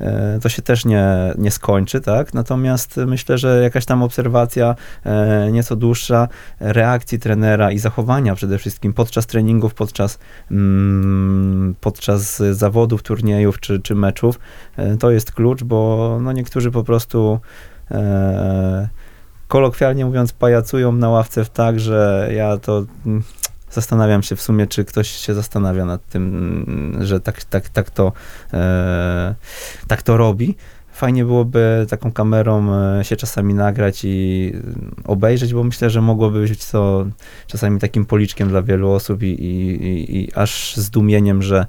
e, to się też nie, nie skończy, tak? Natomiast myślę, że jakaś tam obserwacja e, nieco dłuższa reakcji trenera i zachowania przede wszystkim podczas treningów, podczas, mm, podczas zawodów, turniejów czy, czy meczów, to jest klucz, bo no, niektórzy po prostu kolokwialnie mówiąc, pajacują na ławce w tak, że ja to mm, zastanawiam się w sumie, czy ktoś się zastanawia nad tym, mm, że tak, tak, tak, to, e, tak to robi. Fajnie byłoby taką kamerą e, się czasami nagrać i mm, obejrzeć, bo myślę, że mogłoby być to czasami takim policzkiem dla wielu osób i, i, i, i aż zdumieniem, że,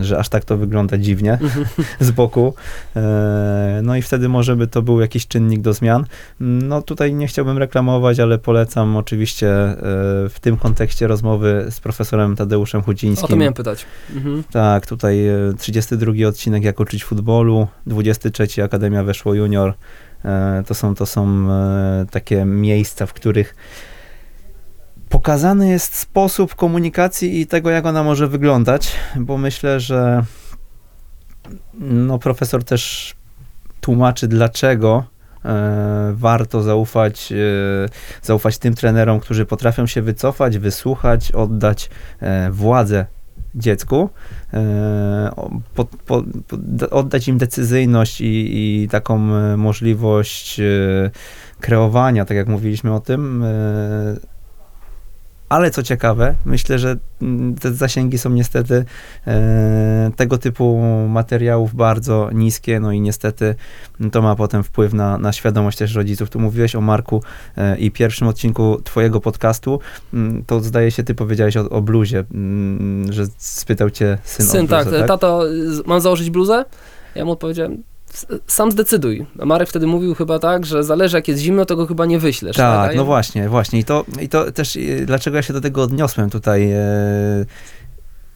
że aż tak to wygląda dziwnie Mhm. z boku. E, No i wtedy może by to był jakiś czynnik do zmian. No tutaj nie chciałbym reklamować, ale polecam oczywiście e, w tym kontekście rozmowy z profesorem Tadeuszem O to miałem pytać. Mhm. Tak, tutaj e, 32 odcinek Jak uczyć futbolu, 23 Akademia Weszło Junior. E, To są, to są e, takie miejsca, w których Pokazany jest sposób komunikacji i tego, jak ona może wyglądać, bo myślę, że no, profesor też tłumaczy, dlaczego e, warto zaufać, e, zaufać tym trenerom, którzy potrafią się wycofać, wysłuchać, oddać e, władzę dziecku, po, po, oddać im decyzyjność i, i taką możliwość kreowania, tak jak mówiliśmy o tym. Ale co ciekawe, myślę, że mm, te zasięgi są niestety e, tego typu materiałów bardzo niskie, no i niestety to ma potem wpływ na, na świadomość też rodziców. Tu mówiłeś o Marku e, i pierwszym odcinku twojego podcastu, mm, to zdaje się, ty powiedziałeś o, o bluzie, mm, że spytał cię syn, Syn, o bluzę, tak, tato, z- mam założyć bluzę? Ja mu odpowiedziałem, "S- sam zdecyduj. A Marek wtedy mówił chyba tak, że zależy jak jest zimno, to go chyba nie wyślesz. Tak, A no właśnie, właśnie. I to, i to też, e, dlaczego ja się do tego odniosłem tutaj. e,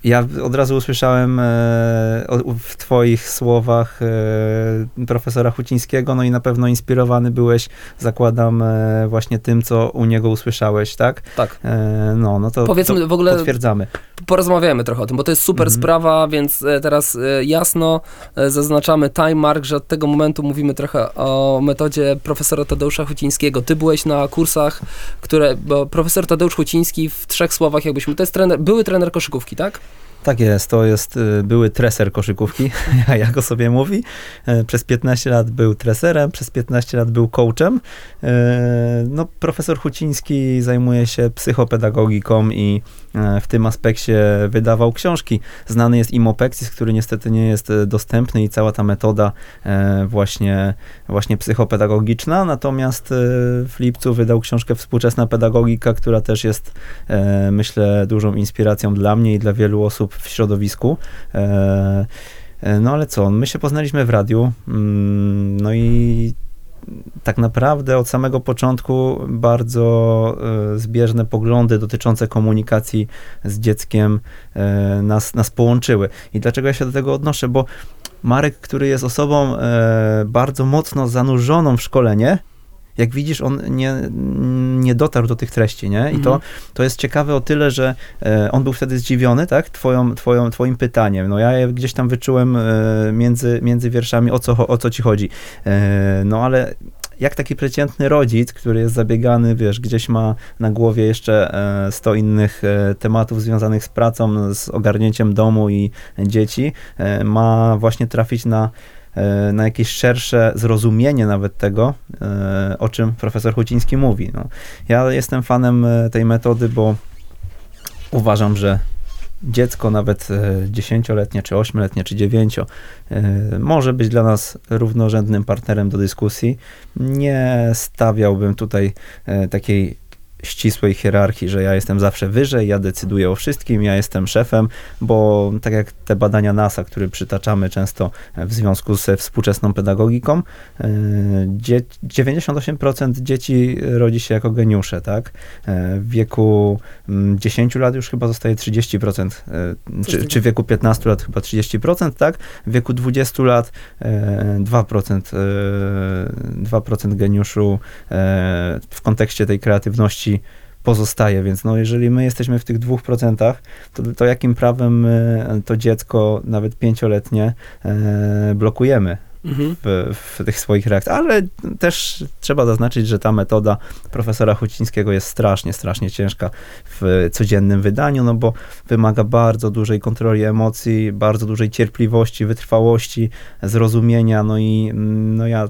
Ja od razu usłyszałem e, w twoich słowach e, profesora Hucińskiego, no i na pewno inspirowany byłeś, zakładam, e, właśnie tym, co u niego usłyszałeś, tak? Tak. No, no to, Powiedzmy to w ogóle, potwierdzamy. porozmawiamy trochę o tym, bo to jest super Mhm. sprawa, więc teraz jasno zaznaczamy time mark, że od tego momentu mówimy trochę o metodzie profesora Tadeusza Hucińskiego. Ty byłeś na kursach, które, bo profesor Tadeusz Huciński w trzech słowach jakbyśmy, to jest trener, były trener koszykówki, tak? Tak jest, to jest y, były treser koszykówki, jak o sobie mówi. E, Przez 15 lat był treserem, przez 15 lat był coachem. E, No, profesor Huciński zajmuje się psychopedagogiką i w tym aspekcie wydawał książki. Znany jest Imopexis, który niestety nie jest dostępny i cała ta metoda właśnie, właśnie psychopedagogiczna. Natomiast w lipcu wydał książkę Współczesna pedagogika, która też jest myślę, dużą inspiracją dla mnie i dla wielu osób w środowisku. E, e, no ale co, my się poznaliśmy w radiu, mm, no i tak naprawdę od samego początku bardzo e, zbieżne poglądy dotyczące komunikacji z dzieckiem nas, nas połączyły. I dlaczego ja się do tego odnoszę? Bo Marek, który jest osobą bardzo mocno zanurzoną w szkolenie, jak widzisz, on nie, nie dotarł do tych treści, nie? I to, Mhm. to jest ciekawe o tyle, że e, on był wtedy zdziwiony, tak? Twoją, twoją, twoim pytaniem. No ja je gdzieś tam wyczułem e, między, między wierszami, o co, o co ci chodzi. E, no ale jak taki przeciętny rodzic, który jest zabiegany, wiesz, gdzieś ma na głowie jeszcze 100 innych tematów związanych z pracą, z ogarnięciem domu i dzieci, ma właśnie trafić na na jakieś szersze zrozumienie nawet tego, e, o czym profesor Huciński mówi. No, ja jestem fanem e, tej metody, bo uważam, że dziecko, nawet e, dziesięcioletnie, czy ośmioletnie, czy dziewięcio, e, może być dla nas równorzędnym partnerem do dyskusji. Nie stawiałbym tutaj e, takiej ścisłej hierarchii, że ja jestem zawsze wyżej, ja decyduję o wszystkim, ja jestem szefem, bo tak jak te badania NASA, które przytaczamy często w związku ze współczesną pedagogiką, e, dzie- 98% dzieci rodzi się jako geniusze, tak? E, W wieku mm, 10 lat już chyba zostaje 30%, e, czy, czy w wieku 15 lat chyba 30%, tak? W wieku 20 lat e, 2%, e, 2% geniuszu e, w kontekście tej kreatywności pozostaje, więc no jeżeli my jesteśmy w tych 2%, to, to jakim prawem to dziecko, nawet pięcioletnie, e, blokujemy? Mhm. w, w tych swoich reakcjach, ale też trzeba zaznaczyć, że ta metoda profesora Hucińskiego jest strasznie, strasznie ciężka w codziennym wydaniu, no bo wymaga bardzo dużej kontroli emocji, bardzo dużej cierpliwości, wytrwałości, zrozumienia, no i mm, no ja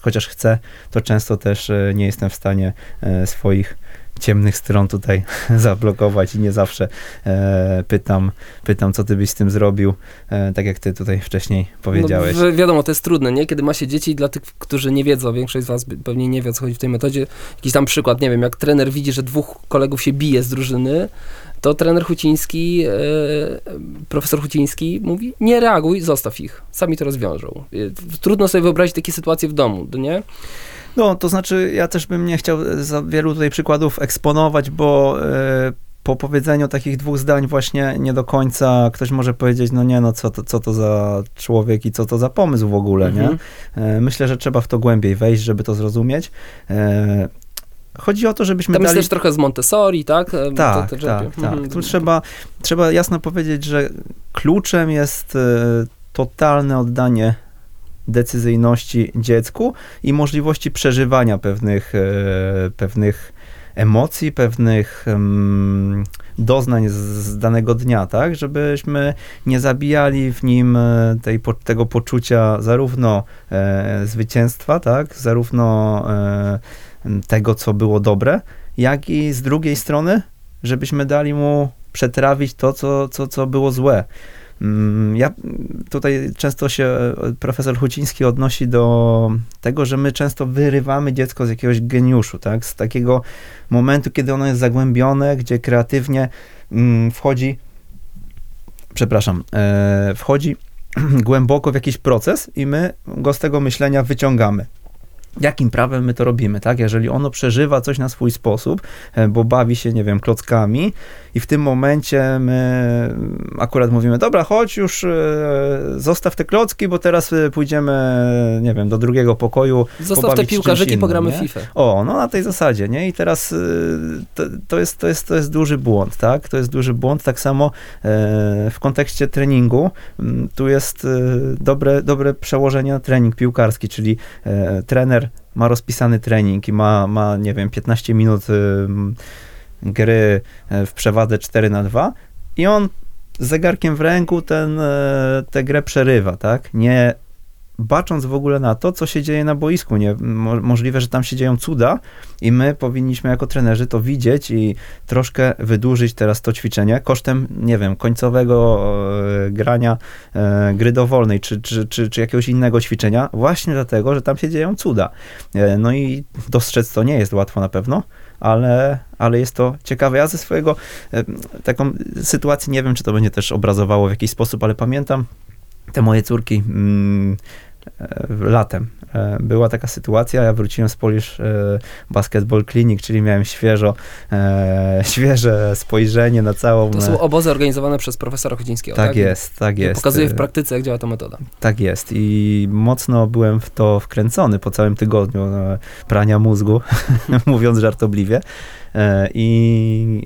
chociaż chcę, to często też e, nie jestem w stanie e, swoich ciemnych stron tutaj zablokować i nie zawsze e, pytam, pytam, co ty byś z tym zrobił, e, tak jak ty tutaj wcześniej powiedziałeś. No, wi- wiadomo, to jest trudne, nie? Kiedy ma się dzieci, dla tych, którzy nie wiedzą, większość z was pewnie nie wie, o co chodzi w tej metodzie, jakiś tam przykład, nie wiem, jak trener widzi, że dwóch kolegów się bije z drużyny, to trener Huciński, e, profesor Huciński mówi, nie reaguj, zostaw ich, sami to rozwiążą. E, Trudno sobie wyobrazić takie sytuacje w domu, no nie? No, to znaczy, ja też bym nie chciał za wielu tutaj przykładów eksponować, bo e, po powiedzeniu takich dwóch zdań właśnie nie do końca ktoś może powiedzieć, no nie, no co to, co to za człowiek i co to za pomysł w ogóle, Mhm. nie? E, Myślę, że trzeba w to głębiej wejść, żeby to zrozumieć. E, chodzi o to, żebyśmy Tam jest dali... też trochę z Montessori, tak? E, Tak, te- te tak, rzeczy. tak. Mhm. Tu trzeba, trzeba jasno powiedzieć, że kluczem jest e, totalne oddanie decyzyjności dziecku i możliwości przeżywania pewnych, e, pewnych emocji, pewnych doznań z, danego dnia, tak? Żebyśmy nie zabijali w nim e, tej, tego poczucia zarówno e, zwycięstwa, tak? Zarówno tego, co było dobre, jak i z drugiej strony, żebyśmy dali mu przetrawić to, co, co, co było złe. Mm, Ja tutaj często się e, profesor Huciński odnosi do tego, że my często wyrywamy dziecko z jakiegoś geniuszu, tak? Z takiego momentu, kiedy ono jest zagłębione, gdzie kreatywnie mm, wchodzi, przepraszam, e, wchodzi głęboko w jakiś proces i my go z tego myślenia wyciągamy. Jakim prawem my to robimy, tak? Jeżeli ono przeżywa coś na swój sposób, e, bo bawi się, nie wiem, klockami i w tym momencie my akurat mówimy, dobra, chodź już, e, zostaw te klocki, bo teraz e, pójdziemy, nie wiem, do drugiego pokoju. Zostaw te piłkarzyki, innym, pogramy nie? FIFA. O, no na tej zasadzie, nie? I teraz to, to, jest, to, jest, to jest duży błąd, tak? To jest duży błąd. Tak samo w kontekście treningu tu jest dobre, dobre przełożenie na trening piłkarski, czyli trener ma rozpisany trening i ma, ma nie wiem, 15 minut y, gry e, w przewadze 4 na 2 i on z zegarkiem w ręku ten, e, tę grę przerywa, tak? Nie bacząc w ogóle na to, co się dzieje na boisku. Nie, mo, możliwe, że tam się dzieją cuda i my powinniśmy jako trenerzy to widzieć i troszkę wydłużyć teraz to ćwiczenie kosztem, nie wiem, końcowego e, grania e, gry dowolnej czy, czy, czy, czy jakiegoś innego ćwiczenia, właśnie dlatego, że tam się dzieją cuda. E, no i dostrzec to nie jest łatwo na pewno, ale, ale jest to ciekawe. Ja ze swojego e, taką sytuację, nie wiem, czy to będzie też obrazowało w jakiś sposób, ale pamiętam te moje córki mm, latem. E, Była taka sytuacja, ja wróciłem z Polish e, Basketball Clinic, czyli miałem świeżo, e, świeże spojrzenie na całą... To są obozy organizowane przez profesora Chodzińskiego, tak, tak? jest, tak jest. Pokazuje w praktyce, jak działa ta metoda. tak jest i mocno byłem w to wkręcony po całym tygodniu prania mózgu, mówiąc żartobliwie. I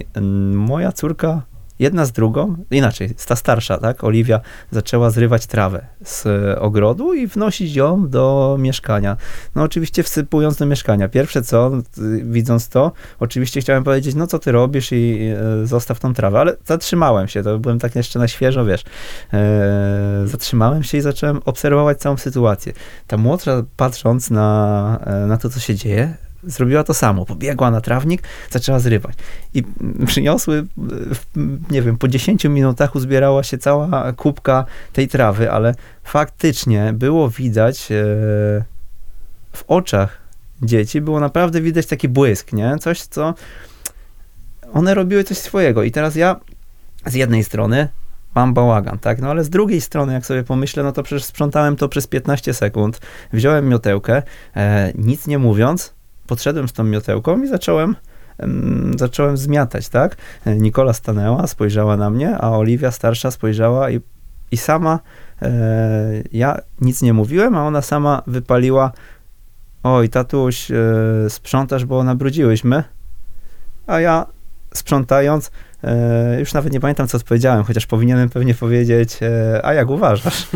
moja córka, jedna z drugą, inaczej, ta starsza, tak, Oliwia, zaczęła zrywać trawę z e, ogrodu i wnosić ją do mieszkania. No oczywiście wsypując do mieszkania. Pierwsze co, y, widząc to, oczywiście chciałem powiedzieć, no co ty robisz i e, zostaw tą trawę, ale zatrzymałem się, to byłem tak jeszcze na świeżo, wiesz, e, zatrzymałem się i zacząłem obserwować całą sytuację. Ta młodsza, patrząc na, e, na to, co się dzieje, zrobiła to samo. Pobiegła na trawnik, zaczęła zrywać. I przyniosły, nie wiem, po 10 minutach uzbierała się cała kubka tej trawy, ale faktycznie było widać e, w oczach dzieci, było naprawdę widać taki błysk, nie? Coś, co one robiły coś swojego. I teraz ja z jednej strony mam bałagan, tak? No ale z drugiej strony, jak sobie pomyślę, no to przecież sprzątałem to przez 15 sekund, wziąłem miotełkę, e, nic nie mówiąc, podszedłem z tą miotełką i zacząłem em, zacząłem zmiatać, tak? Nikola stanęła, spojrzała na mnie, a Oliwia starsza spojrzała i, i sama e, ja nic nie mówiłem, a ona sama wypaliła oj, tatuś, e, sprzątasz, bo nabrudziłyśmy, a ja sprzątając już nawet nie pamiętam, co odpowiedziałem, chociaż powinienem pewnie powiedzieć, e, a jak uważasz?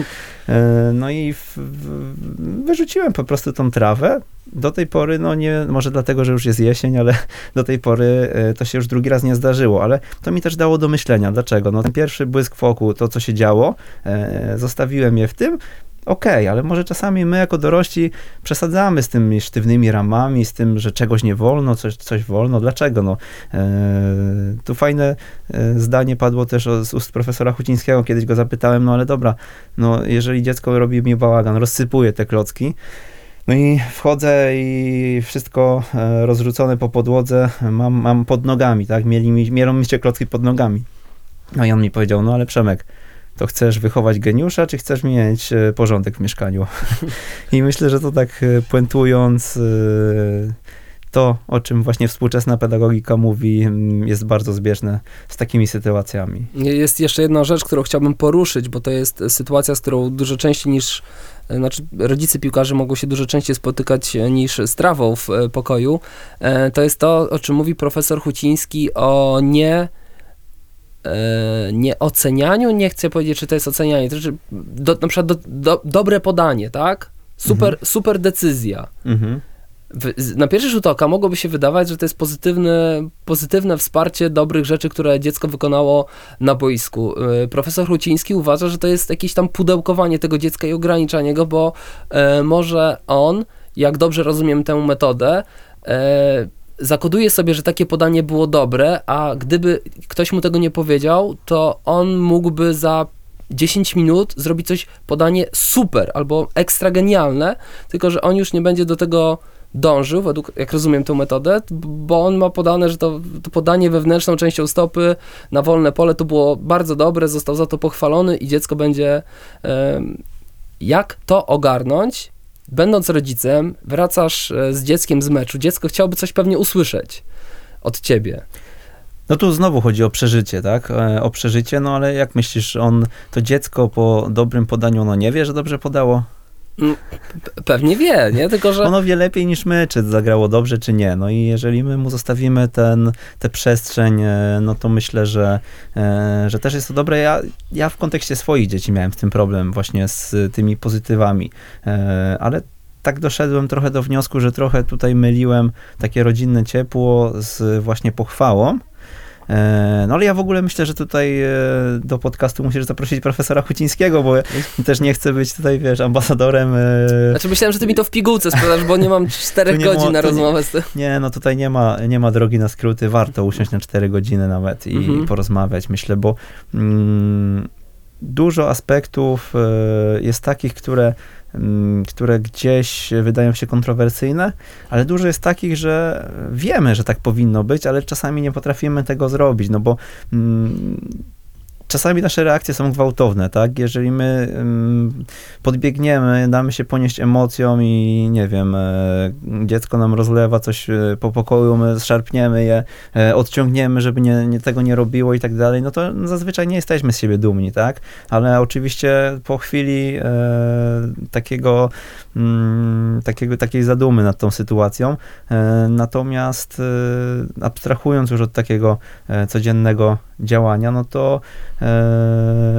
E, no i w, w, wyrzuciłem po prostu tą trawę. Do tej pory, no nie, może dlatego, że już jest jesień, ale do tej pory e, to się już drugi raz nie zdarzyło, ale to mi też dało do myślenia. Dlaczego? No ten pierwszy błysk wokół, to co się działo, e, zostawiłem je w tym, okej, ale może czasami my jako dorośli przesadzamy z tymi sztywnymi ramami, z tym, że czegoś nie wolno, coś, coś wolno. Dlaczego? No, e, tu fajne e, zdanie padło też z ust profesora Hucińskiego, kiedyś go zapytałem, no ale dobra, no jeżeli dziecko robi mi bałagan, rozsypuje te klocki, no i wchodzę i wszystko e, rozrzucone po podłodze mam, mam pod nogami, tak? Mieli mi, mielą mi się klocki pod nogami. No i on mi powiedział, no ale Przemek, to chcesz wychować geniusza, czy chcesz mieć e, porządek w mieszkaniu? I myślę, że to tak e, puentując, e, to, o czym właśnie współczesna pedagogika mówi, jest bardzo zbieżne z takimi sytuacjami. Jest jeszcze jedna rzecz, którą chciałbym poruszyć, bo to jest sytuacja, z którą dużo częściej niż, znaczy rodzice piłkarzy mogą się dużo częściej spotykać niż z trawą w pokoju. To jest to, o czym mówi profesor Huciński o nie nie ocenianiu, nie chcę powiedzieć, czy to jest ocenianie, to znaczy do, na przykład do, do, dobre podanie, tak? Super, super decyzja. Mhm. W, na pierwszy rzut oka mogłoby się wydawać, że to jest pozytywne, pozytywne wsparcie dobrych rzeczy, które dziecko wykonało na boisku. Y, Profesor Ruciński uważa, że to jest jakieś tam pudełkowanie tego dziecka i ograniczanie go, bo e, może on, jak dobrze rozumiem tę metodę, e, zakoduje sobie, że takie podanie było dobre, a gdyby ktoś mu tego nie powiedział, to on mógłby za 10 minut zrobić coś, podanie super albo ekstra genialne, tylko że on już nie będzie do tego dążył, według, jak rozumiem tę metodę, bo on ma podane, że to, to podanie wewnętrzną częścią stopy na wolne pole to było bardzo dobre, został za to pochwalony i dziecko będzie... em, jak to ogarnąć? Będąc rodzicem, wracasz e, z dzieckiem z meczu, dziecko chciałoby coś pewnie usłyszeć od ciebie. No tu znowu chodzi o przeżycie, tak? E, O przeżycie, no ale jak myślisz, on, to dziecko po dobrym podaniu, ono nie wie, że dobrze podało? P- pewnie wie, nie? Tylko, że... Ono wie lepiej niż my, czy zagrało dobrze, czy nie. No i jeżeli my mu zostawimy ten, tę przestrzeń, e, no to myślę, że, e, że też jest to dobre. Ja, ja w kontekście swoich dzieci miałem w tym problem właśnie z tymi pozytywami, E, ale tak doszedłem trochę do wniosku, że trochę tutaj myliłem takie rodzinne ciepło z właśnie pochwałą. E, No ale ja w ogóle myślę, że tutaj e, do podcastu musisz zaprosić profesora Hucińskiego, bo ja też nie chcę być tutaj, wiesz, ambasadorem e, Znaczy myślałem, że ty mi to w pigułce sprzedasz, bo nie mam czterech Tu nie godzin mo- na rozmowę z tym. Nie, no tutaj nie ma, nie ma drogi na skróty. Warto usiąść na 4 godziny nawet i Mhm. porozmawiać, myślę, bo mm, dużo aspektów e, jest takich, które, które gdzieś wydają się kontrowersyjne, ale dużo jest takich, że wiemy, że tak powinno być, ale czasami nie potrafimy tego zrobić, no bo czasami nasze reakcje są gwałtowne, tak? Jeżeli my ym, podbiegniemy, damy się ponieść emocjom i nie wiem, e, dziecko nam rozlewa coś e, po pokoju, my szarpniemy je, e, odciągniemy, żeby nie, nie, tego nie robiło i tak dalej, no to zazwyczaj nie jesteśmy z siebie dumni, tak? Ale oczywiście po chwili takiego, mm, takiego, takiej zadumy nad tą sytuacją, natomiast abstrahując już od takiego codziennego działania, no to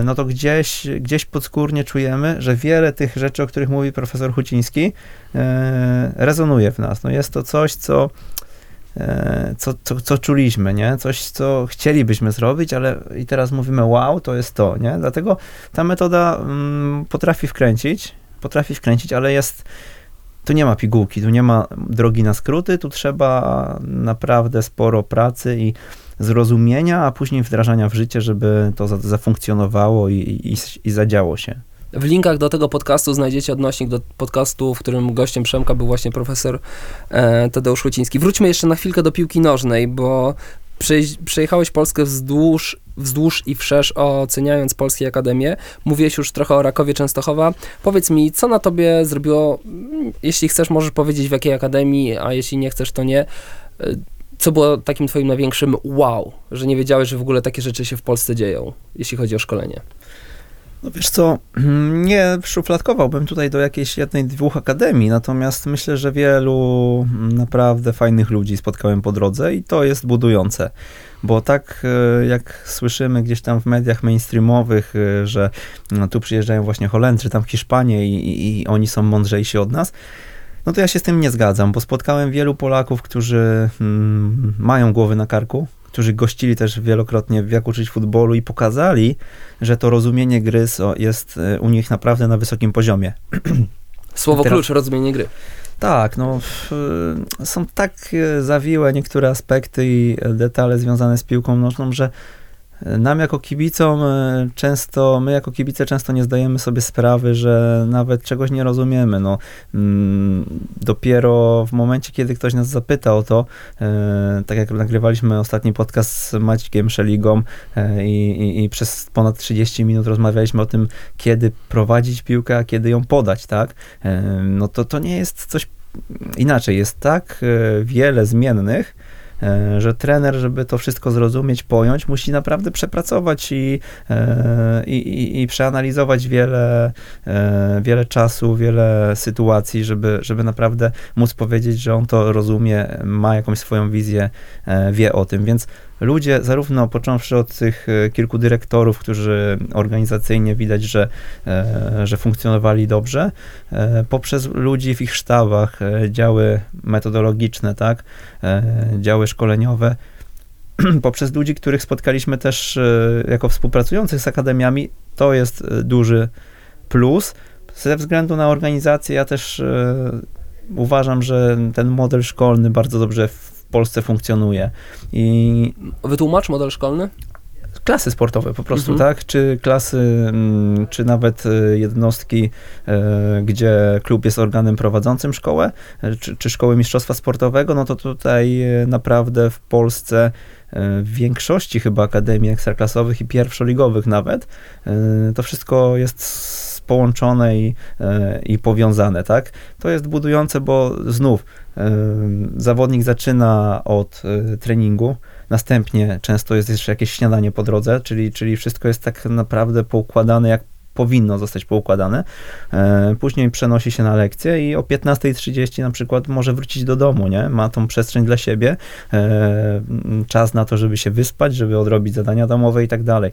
no to gdzieś, gdzieś podskórnie czujemy, że wiele tych rzeczy, o których mówi profesor Huciński, e, rezonuje w nas. No jest to coś, co, e, co, co, co czuliśmy, nie? Coś, co chcielibyśmy zrobić, ale i teraz mówimy, wow, to jest to, nie? Dlatego ta metoda mm, potrafi wkręcić, potrafi wkręcić, ale jest tu nie ma pigułki, tu nie ma drogi na skróty, tu trzeba naprawdę sporo pracy i zrozumienia, a później wdrażania w życie, żeby to za- zafunkcjonowało i, i, i zadziało się. W linkach do tego podcastu znajdziecie odnośnik do podcastu, w którym gościem Przemka był właśnie profesor e, Tadeusz Huciński. Wróćmy jeszcze na chwilkę do piłki nożnej, bo przejechałeś Polskę wzdłuż, wzdłuż i wszerz oceniając Polskie Akademie. Mówiłeś już trochę o Rakowie Częstochowa. Powiedz mi, co na tobie zrobiło, mm, jeśli chcesz, możesz powiedzieć w jakiej akademii, a jeśli nie chcesz, to nie. Co było takim twoim największym wow, że nie wiedziałeś, że w ogóle takie rzeczy się w Polsce dzieją, jeśli chodzi o szkolenie? No wiesz co, nie szufladkowałbym tutaj do jakiejś jednej, dwóch akademii, natomiast myślę, że wielu naprawdę fajnych ludzi spotkałem po drodze i to jest budujące. Bo tak e, jak słyszymy gdzieś tam w mediach mainstreamowych, e, że no, tu przyjeżdżają właśnie Holendrzy, tam Hiszpanie i, i, i oni są mądrzejsi od nas, no to ja się z tym nie zgadzam, bo spotkałem wielu Polaków, którzy mm, mają głowy na karku, którzy gościli też wielokrotnie w Jak uczyć futbolu i pokazali, że to rozumienie gry jest e, u nich naprawdę na wysokim poziomie. Słowo Teraz- klucz, rozumienie gry. Tak, no w, są tak e, zawiłe niektóre aspekty i detale związane z piłką nożną, że nam jako kibicom e, często, my jako kibice często nie zdajemy sobie sprawy, że nawet czegoś nie rozumiemy. No, mm, dopiero w momencie, kiedy ktoś nas zapyta o to, e, tak jak nagrywaliśmy ostatni podcast z Maćkiem Szeligą e, i, i, i przez ponad 30 minut rozmawialiśmy o tym, kiedy prowadzić piłkę, a kiedy ją podać, tak? No to to nie jest coś inaczej, jest tak wiele zmiennych, że trener, żeby to wszystko zrozumieć, pojąć, musi naprawdę przepracować i, e, i, i, i przeanalizować wiele, e, wiele czasu, wiele sytuacji, żeby, żeby naprawdę móc powiedzieć, że on to rozumie, ma jakąś swoją wizję, e, wie o tym, więc ludzie, zarówno począwszy od tych e, kilku dyrektorów, którzy organizacyjnie widać, że, e, że funkcjonowali dobrze, e, poprzez ludzi w ich sztabach, działy metodologiczne, tak, działy szkoleniowe, poprzez ludzi, których spotkaliśmy też jako współpracujących z akademiami, to jest duży plus. Ze względu na organizację, ja też uważam, że ten model szkolny bardzo dobrze Polsce funkcjonuje. I Wytłumacz model szkolny? klasy sportowe po prostu, Mhm. tak? Czy klasy, mm, czy nawet e, jednostki, e, gdzie klub jest organem prowadzącym szkołę, e, czy, czy szkoły mistrzostwa sportowego, no to tutaj naprawdę w Polsce w większości chyba akademii ekstraklasowych i pierwszoligowych nawet, to wszystko jest połączone i, i powiązane, tak? To jest budujące, bo znów zawodnik zaczyna od e, treningu, Następnie często jest jeszcze jakieś śniadanie po drodze, czyli, czyli wszystko jest tak naprawdę poukładane, jak powinno zostać poukładane. Później przenosi się na lekcję i o 15.30 na przykład może wrócić do domu, nie? Ma tą przestrzeń dla siebie, czas na to, żeby się wyspać, żeby odrobić zadania domowe i tak dalej.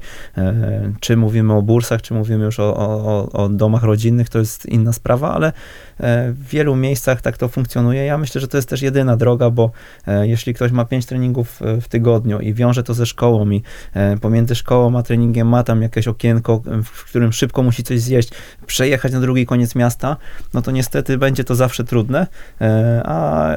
Czy mówimy o bursach, czy mówimy już o, o, o domach rodzinnych, to jest inna sprawa, ale w wielu miejscach tak to funkcjonuje. Ja myślę, że to jest też jedyna droga, bo e, jeśli ktoś ma pięć treningów e, w tygodniu i wiąże to ze szkołą i e, pomiędzy szkołą a treningiem ma tam jakieś okienko, e, w którym szybko musi coś zjeść, przejechać na drugi koniec miasta, no to niestety będzie to zawsze trudne, e, a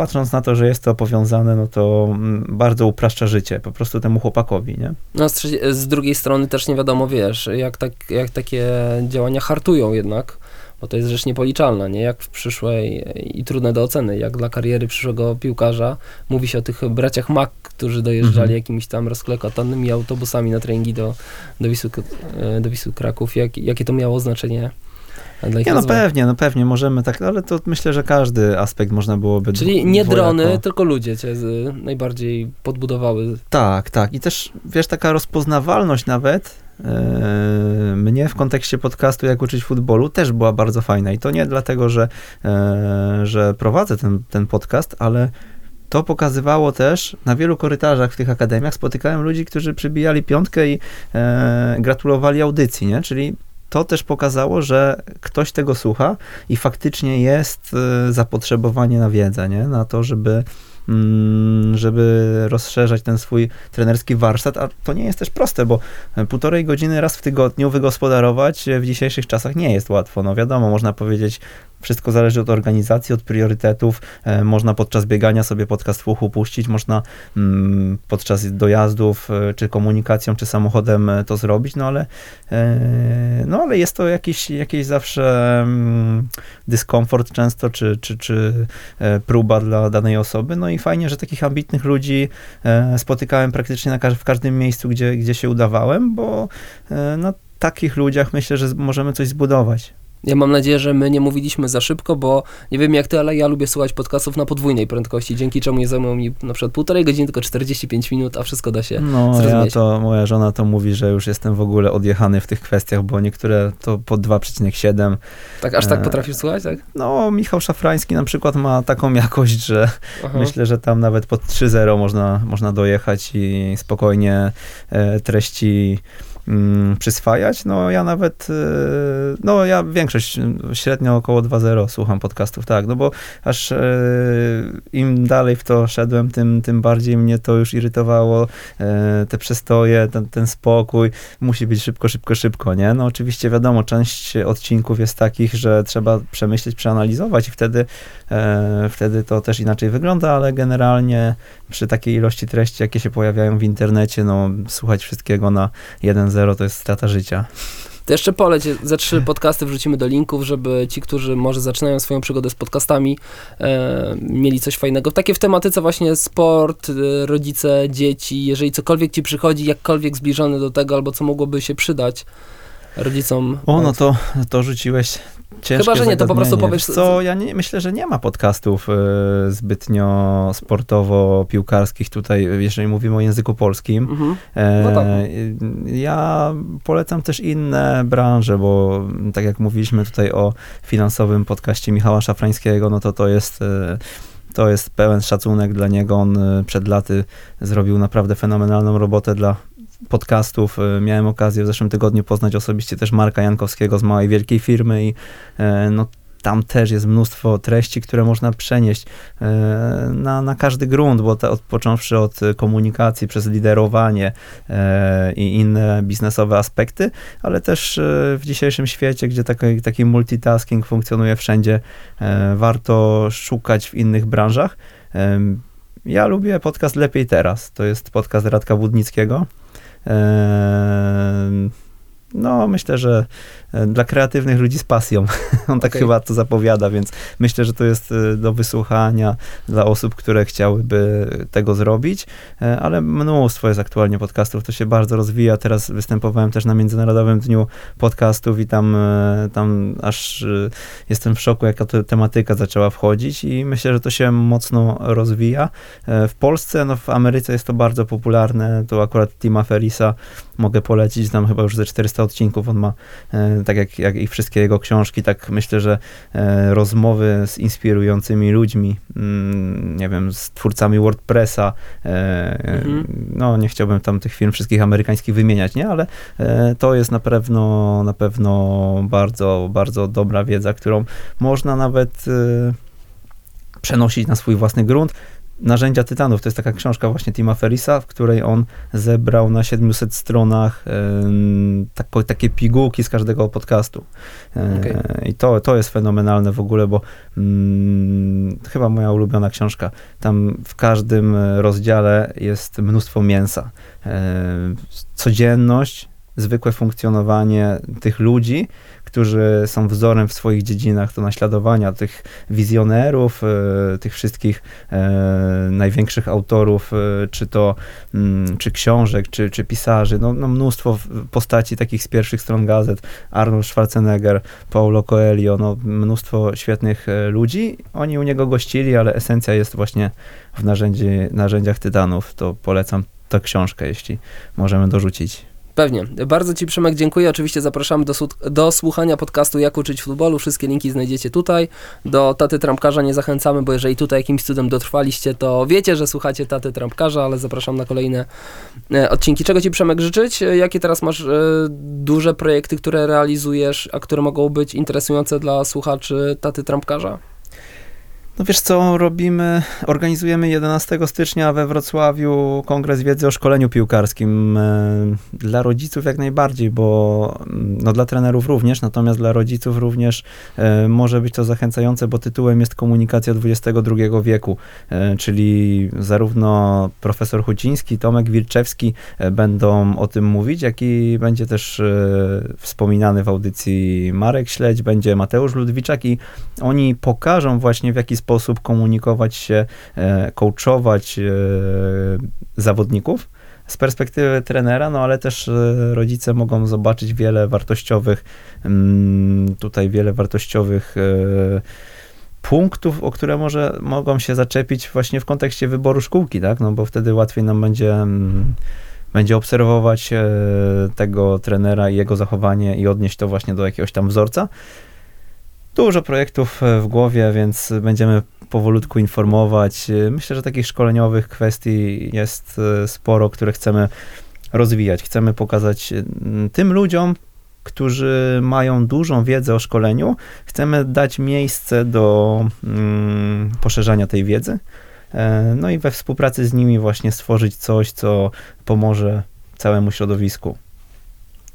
patrząc na to, że jest to powiązane, no to mm, bardzo upraszcza życie po prostu temu chłopakowi, nie? No, z, z drugiej strony też nie wiadomo, wiesz, jak, tak, jak takie działania hartują jednak, bo to jest rzecz niepoliczalna, nie? Jak w przyszłej i trudne do oceny, jak dla kariery przyszłego piłkarza. Mówi się o tych braciach Mack, którzy dojeżdżali Mhm. jakimiś tam rozklekotanymi autobusami na treningi do, do, Wisły, e, do Wisły Kraków. Jak, jakie to miało znaczenie dla ich Nie, no rozwoju? pewnie, no pewnie, możemy tak, ale to myślę, że każdy aspekt można byłoby Czyli nie dwojako- drony, tylko ludzie cię najbardziej podbudowały. Tak, tak. I też, wiesz, taka rozpoznawalność nawet mnie w kontekście podcastu Jak uczyć futbolu też była bardzo fajna. I to nie dlatego, że, e, że prowadzę ten, ten podcast, ale to pokazywało też, na wielu korytarzach w tych akademiach spotykałem ludzi, którzy przybijali piątkę i e, gratulowali audycji, nie? Czyli to też pokazało, że ktoś tego słucha i faktycznie jest e, zapotrzebowanie na wiedzę, nie? Na to, żeby żeby rozszerzać ten swój trenerski warsztat, a to nie jest też proste, bo e, półtorej godziny raz w tygodniu wygospodarować e, w dzisiejszych czasach nie jest łatwo. No wiadomo, można powiedzieć, wszystko zależy od organizacji, od priorytetów. E, można podczas biegania sobie podcast w uchu puścić, można mm, podczas dojazdów, e, czy komunikacją, czy samochodem e, to zrobić, no ale, no ale jest to jakiś, jakiś zawsze mm, dyskomfort często, czy, czy, czy próba dla danej osoby. No i fajnie, że takich ambitnych ludzi spotykałem praktycznie na w każdym miejscu, gdzie, gdzie się udawałem, bo na takich ludziach myślę, że możemy coś zbudować. Ja mam nadzieję, że my nie mówiliśmy za szybko, bo nie wiem jak ty, ale ja lubię słuchać podcastów na podwójnej prędkości, dzięki czemu nie zajmują mi na przykład półtorej godziny, tylko 45 minut, a wszystko da się. No, ja zrozumieć. to, moja żona to mówi, że już jestem w ogóle odjechany w tych kwestiach, bo niektóre to po 2,7. Tak, aż tak E, potrafisz słuchać, tak? No, Michał Szafrański na przykład ma taką jakość, że Aha. myślę, że tam nawet pod 3.0 można, można dojechać i spokojnie e, treści mm, przyswajać. No ja nawet, e, no ja większość, średnio około 2.0 słucham podcastów, tak, no bo aż e, im dalej w to szedłem, tym, tym bardziej mnie to już irytowało, e, te przestoje, ten, ten spokój, musi być szybko, szybko, szybko, nie? No oczywiście wiadomo, część odcinków jest takich, że trzeba przemyśleć, przeanalizować i wtedy, e, wtedy to też inaczej wygląda, ale generalnie przy takiej ilości treści, jakie się pojawiają w internecie, no słuchać wszystkiego na 1.0 to jest strata życia. To jeszcze poleć, ze trzy podcasty wrzucimy do linków, żeby ci, którzy może zaczynają swoją przygodę z podcastami, e, mieli coś fajnego. Takie w tematyce właśnie sport, e, rodzice, dzieci, jeżeli cokolwiek ci przychodzi, jakkolwiek zbliżony do tego, albo co mogłoby się przydać rodzicom. O, no to, to rzuciłeś Ciężkie Chyba, że nie, to po prostu powiesz- Wiesz Co, ja nie, myślę, że nie ma podcastów e, zbytnio sportowo-piłkarskich tutaj, jeżeli mówimy o języku polskim. Mhm. E, No tak. Ja polecam też inne branże, bo tak jak mówiliśmy tutaj o finansowym podcaście Michała Szafrańskiego, no to to jest... e, To jest pełen szacunek dla niego. On e, przed laty zrobił naprawdę fenomenalną robotę dla podcastów. E, Miałem okazję w zeszłym tygodniu poznać osobiście też Marka Jankowskiego z małej wielkiej firmy i e, no, tam też jest mnóstwo treści, które można przenieść e, na, na każdy grunt, bo te, od, począwszy od komunikacji przez liderowanie e, i inne biznesowe aspekty, ale też w dzisiejszym świecie, gdzie taki, taki multitasking funkcjonuje wszędzie, warto szukać w innych branżach. Ja lubię podcast Lepiej Teraz. To jest podcast Radka Budnickiego. Euh, No, myślę, że e, dla kreatywnych ludzi z pasją. On tak Okej. chyba to zapowiada, więc myślę, że to jest e, do wysłuchania dla osób, które chciałyby tego zrobić, E, ale mnóstwo jest aktualnie podcastów, to się bardzo rozwija. Teraz występowałem też na Międzynarodowym Dniu Podcastów i tam, tam aż jestem w szoku, jaka to tematyka zaczęła wchodzić i myślę, że to się mocno rozwija. W Polsce, no w Ameryce jest to bardzo popularne, to akurat Tima Ferisa mogę polecić, tam chyba już ze 400 odcinków on ma, e, tak jak, jak i wszystkie jego książki, tak myślę, że e, rozmowy z inspirującymi ludźmi, mm, nie wiem, z twórcami WordPressa, e, Mhm. no nie chciałbym tam tych firm wszystkich amerykańskich wymieniać, nie, ale to jest na pewno, na pewno bardzo, bardzo dobra wiedza, którą można nawet przenosić na swój własny grunt. Narzędzia Tytanów to jest taka książka właśnie Tima Ferisa, w której on zebrał na 700 stronach tako, takie pigułki z każdego podcastu. E, Okej. I to, to jest fenomenalne w ogóle, bo mm, chyba moja ulubiona książka. Tam w każdym e, rozdziale jest mnóstwo mięsa. E, codzienność, zwykłe funkcjonowanie tych ludzi, którzy są wzorem w swoich dziedzinach do naśladowania, tych wizjonerów, e, tych wszystkich e, największych autorów, e, czy to mm, czy książek, czy, czy pisarzy, no, no mnóstwo postaci takich z pierwszych stron gazet, Arnold Schwarzenegger, Paulo Coelho, no mnóstwo świetnych ludzi. Oni u niego gościli, ale esencja jest właśnie w narzędzi, narzędziach Tytanów. To polecam tę książkę, jeśli możemy dorzucić. Pewnie. Bardzo Ci, Przemek, dziękuję. Oczywiście zapraszamy do, do słuchania podcastu Jak uczyć futbolu. Wszystkie linki znajdziecie tutaj. Do Taty Trampkarza nie zachęcamy, bo jeżeli tutaj jakimś cudem dotrwaliście, to wiecie, że słuchacie Taty Trampkarza, ale zapraszam na kolejne e, odcinki. Czego Ci, Przemek, życzyć? E, Jakie teraz masz e, duże projekty, które realizujesz, a które mogą być interesujące dla słuchaczy Taty Trampkarza? No wiesz co, robimy, organizujemy 11 stycznia we Wrocławiu Kongres Wiedzy o Szkoleniu Piłkarskim. E, Dla rodziców jak najbardziej, bo mm, no dla trenerów również, natomiast dla rodziców również e, może być to zachęcające, bo tytułem jest Komunikacja XXI wieku, e, czyli zarówno profesor Huciński, Tomek Wilczewski będą o tym mówić, jak i będzie też wspominany w audycji Marek Śledź, będzie Mateusz Ludwiczak i oni pokażą właśnie w jaki sposób komunikować się, e, coachować e, zawodników z perspektywy trenera, no ale też e, rodzice mogą zobaczyć wiele wartościowych, mm, tutaj wiele wartościowych punktów, o które może mogą się zaczepić właśnie w kontekście wyboru szkółki, tak? No bo wtedy łatwiej nam będzie mm, będzie obserwować tego trenera i jego zachowanie i odnieść to właśnie do jakiegoś tam wzorca. Dużo projektów e, w głowie, więc będziemy powolutku informować. E, Myślę, że takich szkoleniowych kwestii jest e, sporo, które chcemy rozwijać. Chcemy pokazać tym ludziom, którzy mają dużą wiedzę o szkoleniu, chcemy dać miejsce do mm, poszerzania tej wiedzy. No i we współpracy z nimi właśnie stworzyć coś, co pomoże całemu środowisku.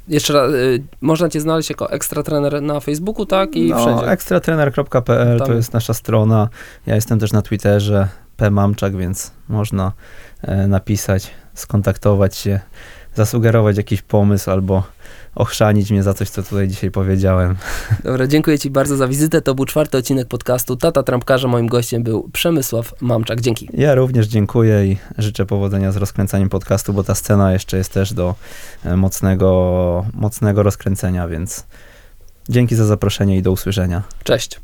Jeszcze raz, y, można Cię znaleźć jako ekstra trener na Facebooku, tak? I no, wszędzie. ekstratrener.pl to jest nasza strona. Ja jestem też na Twitterze pmamczak, więc można e, napisać, skontaktować się, zasugerować jakiś pomysł albo ochrzanić mnie za coś, co tutaj dzisiaj powiedziałem. Dobra, dziękuję Ci bardzo za wizytę. To był czwarty odcinek podcastu Tata Trampkarza. Moim gościem był Przemysław Mamczak. Dzięki. Ja również dziękuję i życzę powodzenia z rozkręcaniem podcastu, bo ta scena jeszcze jest też do e, mocnego, mocnego rozkręcenia, więc Dzięki za zaproszenie i do usłyszenia. Cześć.